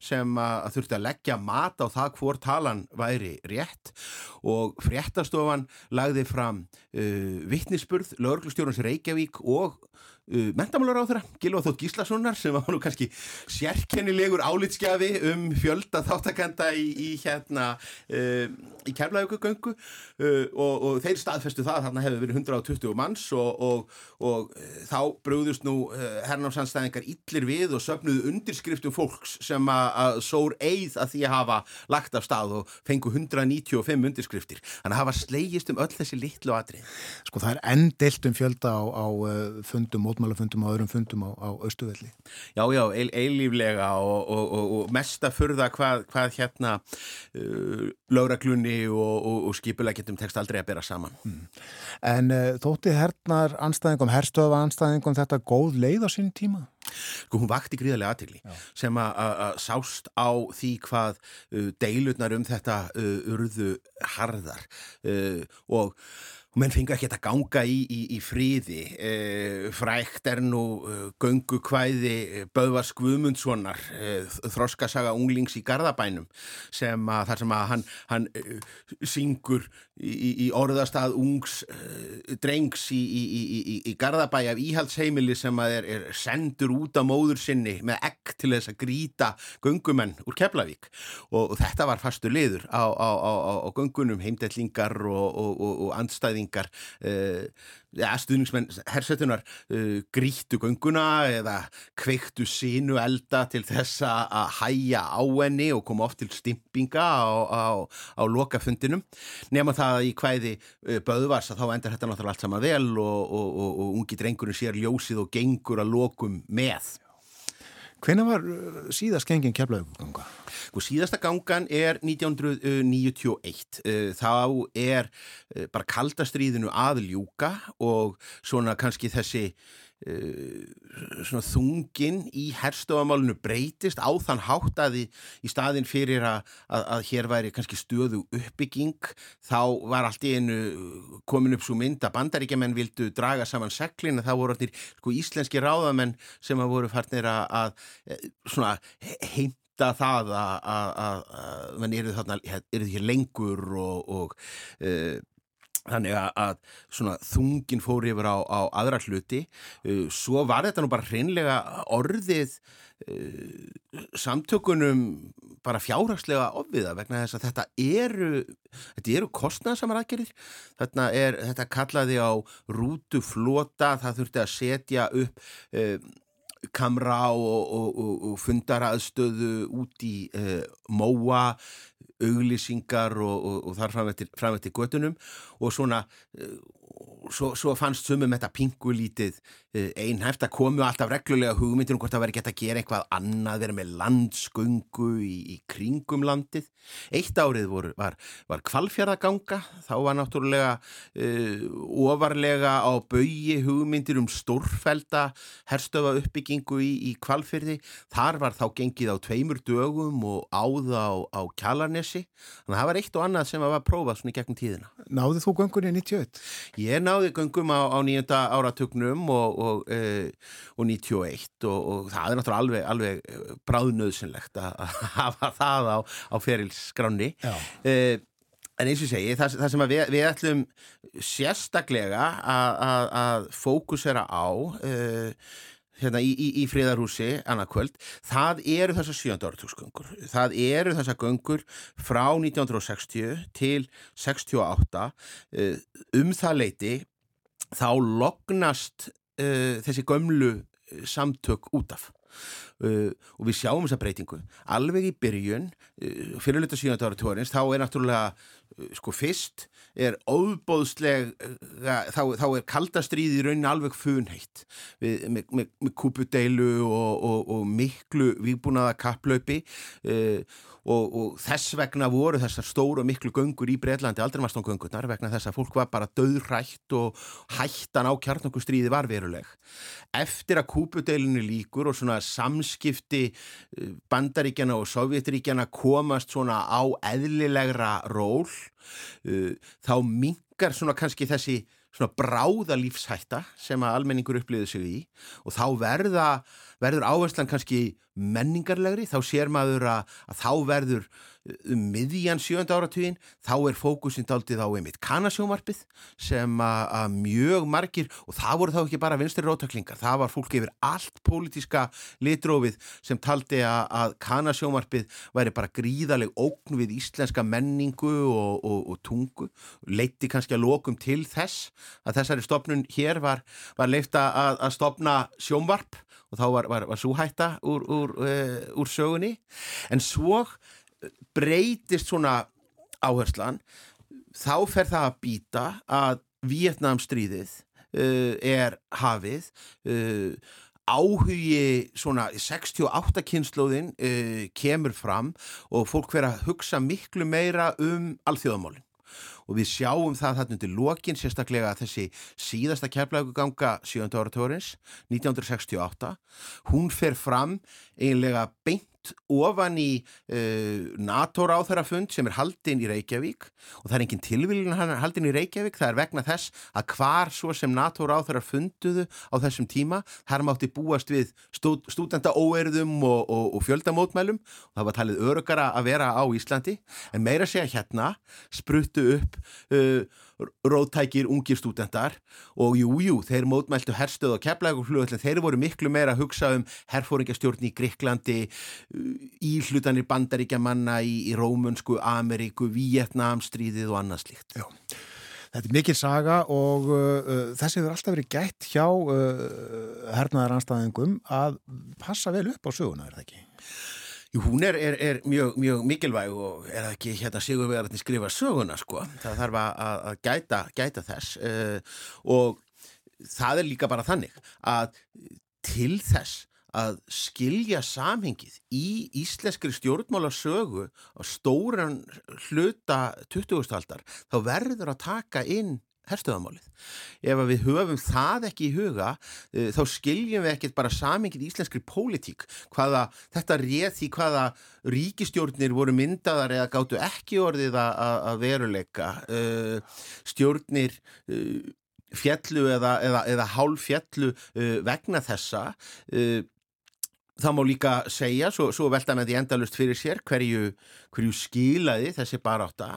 sem að þurfti að leggja mat á það hvor talan væri rétt. Og fréttastofan lagði fram uh, vittnisspurð, lögurklustjórnans Reykjavík og uh, mentamálar á þeirra, Gilvað Þótt Gíslassonar sem var nú kannski sérkennilegur álitskjafi um fjölda þáttakenda í, í hérna uh, í kærlægugöngu uh, og, og þeir staðfestu það að þarna hefur verið 120 manns og, og, og uh, þá brúðust nú uh, hernámsanstæðingar illir við og söfnuðu undirskriftum fólks sem að sór eið að því að hafa lagt af stað og fengu 195 undirskriftir þannig að hafa slegist um öll þessi litlu atrið. Sko það er endilt um fjölda á, á uh, fundum, mótmálafundum og öðrum fundum á, á Östuvelli. Já, já, eil, eilíflega og mesta furða hvað, hvað hérna uh, lögraglunni og, og, og skipulega getum tekst aldrei að bera saman. Mm. En uh, þótti hernar anstæðingum, herstöfa anstæðingum þetta góð leið á sín tíma? Sko hún vakti gríðarlega aðtegli sem að sást á því hvað uh, deilurnar um þetta uh, urðu harðar. Uh, og menn fengi ekki að ganga í, í, í fríði e, frækt er nú e, göngu kvæði e, Böðvars Guðmundssonar þroskasaga unglings í Garðabænum sem að þar sem að hann, hann syngur í, í orðastað ungs e, drengs í Garðabæ af íhaldsheimili sem að er, er sendur út af móður sinni með ekk til þess að gríta göngumenn úr Keflavík. Og, og þetta var fastur liður á, á, á, á göngunum heimdellingar og, og, og andstæðing stuðningar uh, ja, stuðningsmenn hersetunar uh, grítu gönguna eða kveiktu sínu elda til þess að hæja á henni og koma oft til stimpinga á, á, á lokafundinum. Nema það að í hvæði uh, Böðvars að þá endur þetta náttúrulega allt saman vel og, og, og, og ungi drengurinn sér ljósið og gengur að lokum með Hvena var uh, síðast gengin keflauganga? Sko síðasta gangan er 1991. Uh, þá er uh, bara kaldastriðinu aðljúka og svona kannski þessi svona þungin í herstofamálunu breytist á þann hátt að í, í staðin fyrir að, að, að hér væri kannski stöðu uppbygging þá var allt í einu komin upp svo mynd að bandaríkjaman vildu draga saman seglin og þá voru allir sko, íslenski ráðamenn sem að voru farnir að, að svona heimta það að mann eru þarna, eru því lengur og, og uh, Þannig að svona þungin fór yfir á, á aðra hluti, uh, svo var þetta nú bara hreinlega orðið uh, samtökunum bara fjárhagslega ofviða vegna þess að þetta eru, þetta eru kostnæðsamar aðgerðir, þetta, er, þetta kallaði á rútuflota, það þurfti að setja upp uh, kamra og, og, og, og fundaraðstöðu út í uh, móa, auglýsingar og þar fram eftir göttunum og svona uh, svo, svo fannst sumum þetta pingulítið eh, einhæft að komu alltaf reglulega hugmyndir um hvort það veri gett að gera eitthvað annað, vera með landsgöngu í, í kringum landið. Eitt árið vor, var, var kvalfjörðaganga, þá var náttúrulega uh, ofarlega á baui hugmyndir um stórfælda herstöfa uppbyggingu í, í kvalfjörði. Þar var þá gengið á tveimur dögum og áða á, á kjalarnesi. Þannig að það var eitt og annað sem var prófað svona í gegnum tíðina. Náðu þú göngunni 91? Ég náði göngum á, á nýjönda áratugnum og, og, e, og 91 og, og það er náttúrulega alveg, alveg e, bráðnöðsynlegt að hafa það á, á ferilsgráni. E, en eins og segi, það, það sem við, við ætlum sérstaklega að fókusera á e, hérna í, í, í friðarhúsi annarkvöld, það eru þessar sjönda áratúrsgöngur. Það eru þessar göngur frá 1960 til 68 eh, um það leiti þá lognast uh, þessi gömlu samtök út af uh, og við sjáum þessa breytingu alveg í byrjun uh, fyrirluta 7. ára tórins þá er náttúrulega uh, sko fyrst er óbóðsleg uh, þá, þá er kaldastríði í rauninni alveg funheitt með, með, með kúpudeilu og, og, og miklu výbúnaða kapplaupi uh, og, og þess vegna voru þessar stóru og miklu göngur í Breitlandi aldrei maður stón göngurnar vegna þess að fólk var bara döðrætt og hættan á kjarnokustríði var veruleg. Eftir að kúpudeilinu líkur og svona samskipti uh, bandaríkjana og sovjetríkjana komast svona á eðlilegra ról uh, þá mingar svona kannski þessi svona bráða lífshætta sem að almenningur upplýði sig í. Og þá verða, verður áherslan kannski menningarlegri, þá sér maður að, að þá verður um miðjan sjönda áratugin, þá er fókusin daldið á einmitt kanasjómarpið sem að, mjög margir og það voru þá ekki bara vinstri rótaklingar, það var fólk yfir allt pólitíska litrófið sem taldi að, kanasjómarpið væri bara gríðaleg ógn við íslenska menningu og, og, og tungu, leitti kannski að lokum til þess að þessari stopnun hér var, var leifta að, að stopna sjómvarp og þá var, var, var svo hætta úr, úr, uh, úr sögunni. En svo breytist svona áherslan þá fer það að býta að Vietnamstríðið uh, er hafið uh, áhugi svona 68 kynnslóðin uh, kemur fram og fólk fer að hugsa miklu meira um alþjóðamálin og við sjáum það þarna undir lokin sérstaklega þessi síðasta keflaguganga 7. áratórins 1968 hún fer fram eiginlega beint ofan í uh, NATO-ráþarafund sem er haldinn í Reykjavík og það er engin tilvílun haldinn í Reykjavík, það er vegna þess að hvar svo sem NATO-ráþarar funduðu á þessum tíma, þar mátti búast við stúd, stúdenda óerðum og, og, og fjöldamótmælum. Og það var talið örugara að vera á Íslandi. En meira segja hérna spruttu upp uh, rótækir ungir stúdendar og jújú, jú, þeir mótmæltu herstöð og keflæguflugöldin, þeir voru miklu meira að hugsa um herfóringastjórn í Gríklandi íhlutanir bandaríkja manna í, í Rómunsku, Ameríku, Vietnamstríðið og annað slíkt. Já. Þetta er mikil saga og uh, þessi hefur alltaf verið gætt hjá uh, hernaðaranstæðingum að passa vel upp á söguna, er það ekki? Jú, hún er, er, er mjög, mjög mikilvæg og er ekki hérna sigurvegarinn skrifa söguna, sko. Það þarf að, að gæta, gæta þess uh, og það er líka bara þannig að til þess að skilja samhengið í íslenskri stjórnmálasögu á stóran hluta 20. aldar þá verður að taka inn herstöðamálið. Ef við höfum það ekki í huga uh, þá skiljum við ekkert bara samingið íslenskri pólitík hvaða þetta réð því hvaða ríkistjórnir voru myndaðar eða gáttu ekki orðið að veruleika uh, stjórnir uh, fjallu eða, eða, eða hálf fjallu vegna þessa Það má líka segja, svo, svo velta með því endalust fyrir sér, hverju, hverju skilaði þessi baráta,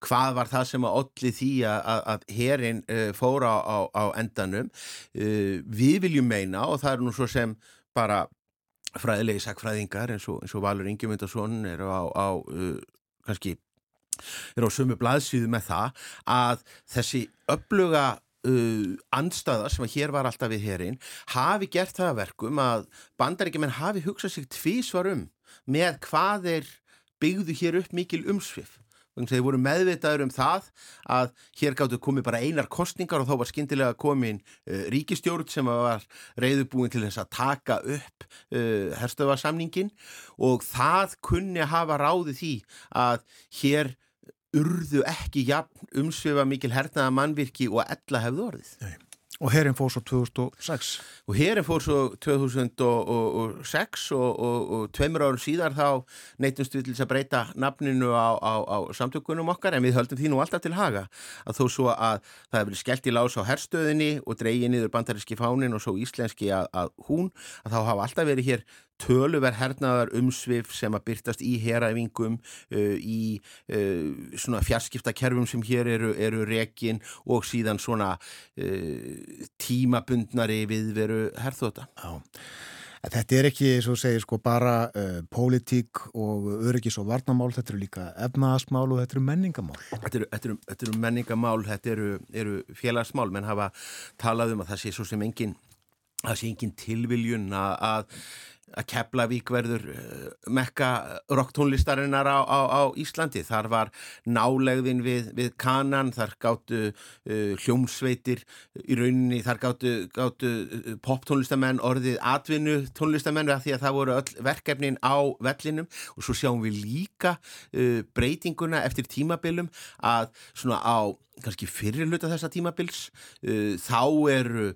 hvað var það sem að olli því að, að herin uh, fóra á, á endanum. Uh, við viljum meina og það er nú svo sem bara fræðilegi sakfræðingar eins og, eins og Valur Ingemyndarsson er á, á kannski, er á sömu blaðsýðu með það að þessi uppluga Uh, andstaða sem að hér var alltaf við herin hafi gert það að verkum að bandaríkjumenn hafi hugsað sig tvísvar um með hvað er byggðu hér upp mikil umsvið þeir voru meðvitaður um það að hér gáttu komið bara einar kostningar og þá var skindilega komin uh, ríkistjórn sem var reyðubúin til þess að taka upp uh, herstöðarsamningin og það kunni hafa ráði því að hér urðu ekki jafn umsvefa mikil hernaða mannvirki og ella hefðu orðið. Nei. Og herin fór svo 2006? Og herin fór svo 2006 og, og, og tveimur árum síðar þá neytumst við til þess að breyta nafninu á, á, á samtökunum okkar en við höldum því nú alltaf til haga að þó svo að það hefur skellt í lás á herstöðinni og dreyið niður bandaríski fánin og svo íslenski að, að hún að þá hafa alltaf verið hér töluver hernaðar umsvif sem að byrtast í heræfingum uh, í uh, svona fjarskiptakerfum sem hér eru, eru rekin og síðan svona uh, tímabundnari viðveru herþóta. Já. Þetta er ekki, svo segir, sko bara uh, pólitík og öryggis og varnamál, þetta eru líka efnaðasmál og þetta eru menningamál. Þetta eru, þetta eru, þetta eru menningamál, þetta eru, eru félagsmál, menn hafa talað um að það sé svo sem engin, það sé engin tilviljun að að Keflavík verður uh, mekka rocktónlistarinnar á, á, á Íslandi. Þar var nálegðin við, við kanan, þar gáttu uh, hljómsveitir í rauninni, þar gáttu, gáttu uh, poptónlistamenn orðið atvinnu tónlistamenn því að það voru öll verkefnin á vellinum og svo sjáum við líka uh, breytinguna eftir tímabilum að svona á kannski fyrirluta þessa tímabils. Uh, þá eru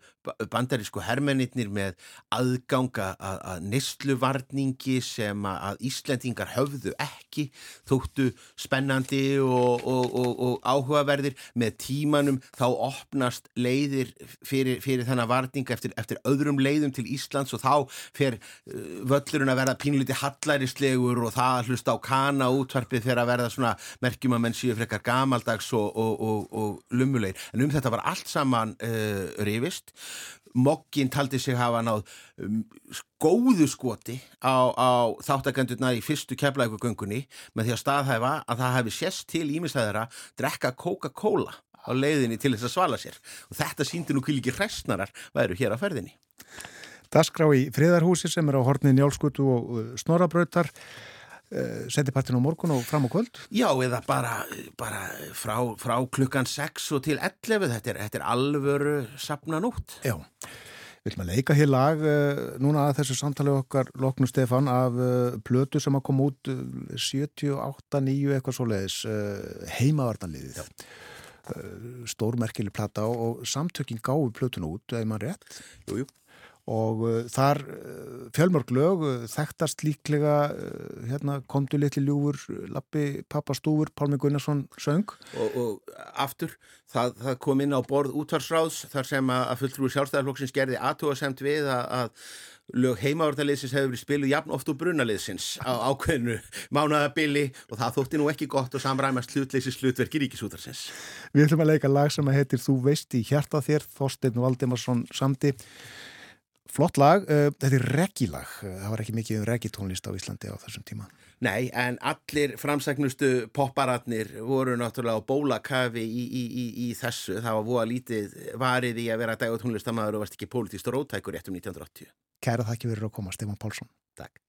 bandarísku hermennir með aðganga að, að nýstluvarningi sem að Íslendingar höfðu ekki þóttu spennandi og, og, og, og áhugaverðir. Með tímanum þá opnast leiðir fyrir, fyrir þennan varning eftir, eftir öðrum leiðum til Íslands og þá fer uh, völlurinn að verða pínliti hallærislegur og það hlusta á kana útvarpið fyrir að verða svona merkjum að menn séu frekar gamaldags og og lumulegir. En um þetta var allt saman uh, rifist. Mokkin taldi sig hafa náð um, góðu skoti á, á þáttakendurna í fyrstu keflækugöngunni með því að staðhæfa að það hefði sérst til ímestæðara drekka Coca-Cola á leiðinni til þess að svala sér. Og þetta síndi nú kvílikið hræstnarar væru hér á ferðinni. Dasgrá í friðarhúsi sem er á horni Njálskutu og Snorabrautar Eh, setjapartin á morgun og fram á kvöld? Já, eða bara, bara frá, frá klukkan 6 og til 11 þetta er, þetta er alvöru sapna nút. Já, við viljum að leika hér lag uh, núna að þessu samtali okkar Loknum Stefan af uh, plötu sem að koma út uh, 78, 9 eitthvað svo leiðis heimavartanliðið stórmerkili plata og, og samtökin gáði plötun út, eða maður rétt. Jújú jú og uh, þar uh, fjölmörg lög uh, þekktast líklega hérna, komdu litli ljúfur lappi pappastúfur, Pálmi Gunnarsson söng. Og, og aftur það, það kom inn á borð útvarsráðs þar sem að fulltrúi sjálfstæðarflokksins gerði aðtóasemt við að, að lög heimavartaliðsins hefur verið spiluð jafn oft úr brunaliðsins á ákveðinu mánaðabili og það þótti nú ekki gott og samræmast hlutleysi slutverki ríkisútarsins Við ætlum að leika lag sem að heitir Þú veist í hjarta þér Þorstein Valdimarsson samti Flott lag, uh, þetta er reggilag, uh, það var ekki mikið um reggitónlist á Íslandi á þessum tíma. Nei, en allir framsæknustu popparatnir voru náttúrulega á bólakafi í, í, í, í þessu. Það var búa lítið varið í að vera dag og varst ekki pólitíst og rótækur rétt um 1980. Kæra þakki fyrir að koma, Stefán Pálsson. Takk.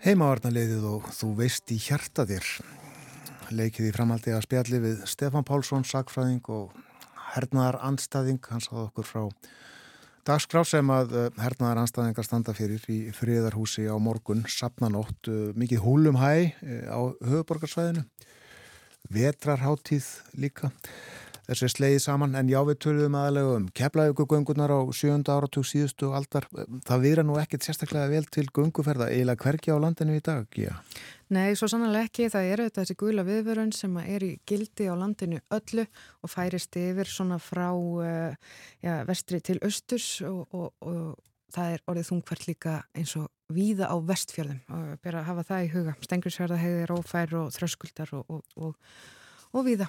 Heimavarnaliðið og þú veist í hjarta þér. Leikið í framaldi að spjalli við Stefan Pálsson, sagfræðing og hernaðar anstæðing. Hann sáð okkur frá dagskrá sem að eh, hernaðar anstæðingar standa fyrir í friðarhúsi á morgun, sapnanótt, eh, mikið húlum hæ eh, á höfuborgarsvæðinu. Vetrarháttíð líka þessi sleiði saman en já við töluðum aðalega um keflaugugöngunar á sjönda áratug síðustu aldar það viðra nú ekkert sérstaklega vel til gunguferða eiginlega hvergi á landinu í dag já. Nei, svo sannlega ekki. Það eru þetta þessi gula viðvörun sem er í gildi á landinu öllu og færist yfir svona frá uh, já, vestri til östurs og, og, og það er orðið þungvert líka eins og víða á vestfjörðum og bera að hafa það í huga. Stengrisfjörða heiðir, ófær og þröskuldar og, og víða.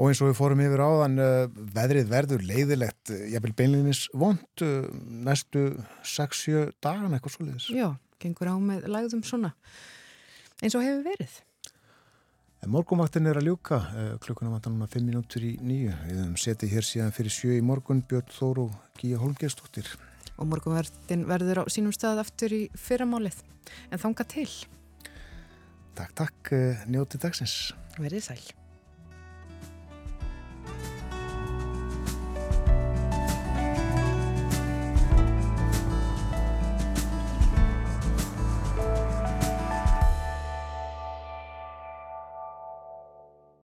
Og eins og við fórum yfir áðan, uh, veðrið verður leiðilegt, ég vil beinleginis vond uh, næstu 6-7 dagan eitthvað svolítið. Já, gengur á með lagðum svona, eins og hefur verið. Morgumvaktin er að ljúka, klukkuna vantar núna 5 minútur í nýju. Við höfum setið hér síðan fyrir sjö í morgun, Björn Þóru og Gíja Holmgerstóttir. Og morgumvaktin verður á sínum stað aftur í fyrramálið, en þanga til. Takk, takk, njóti dagsins. Verðið sæl.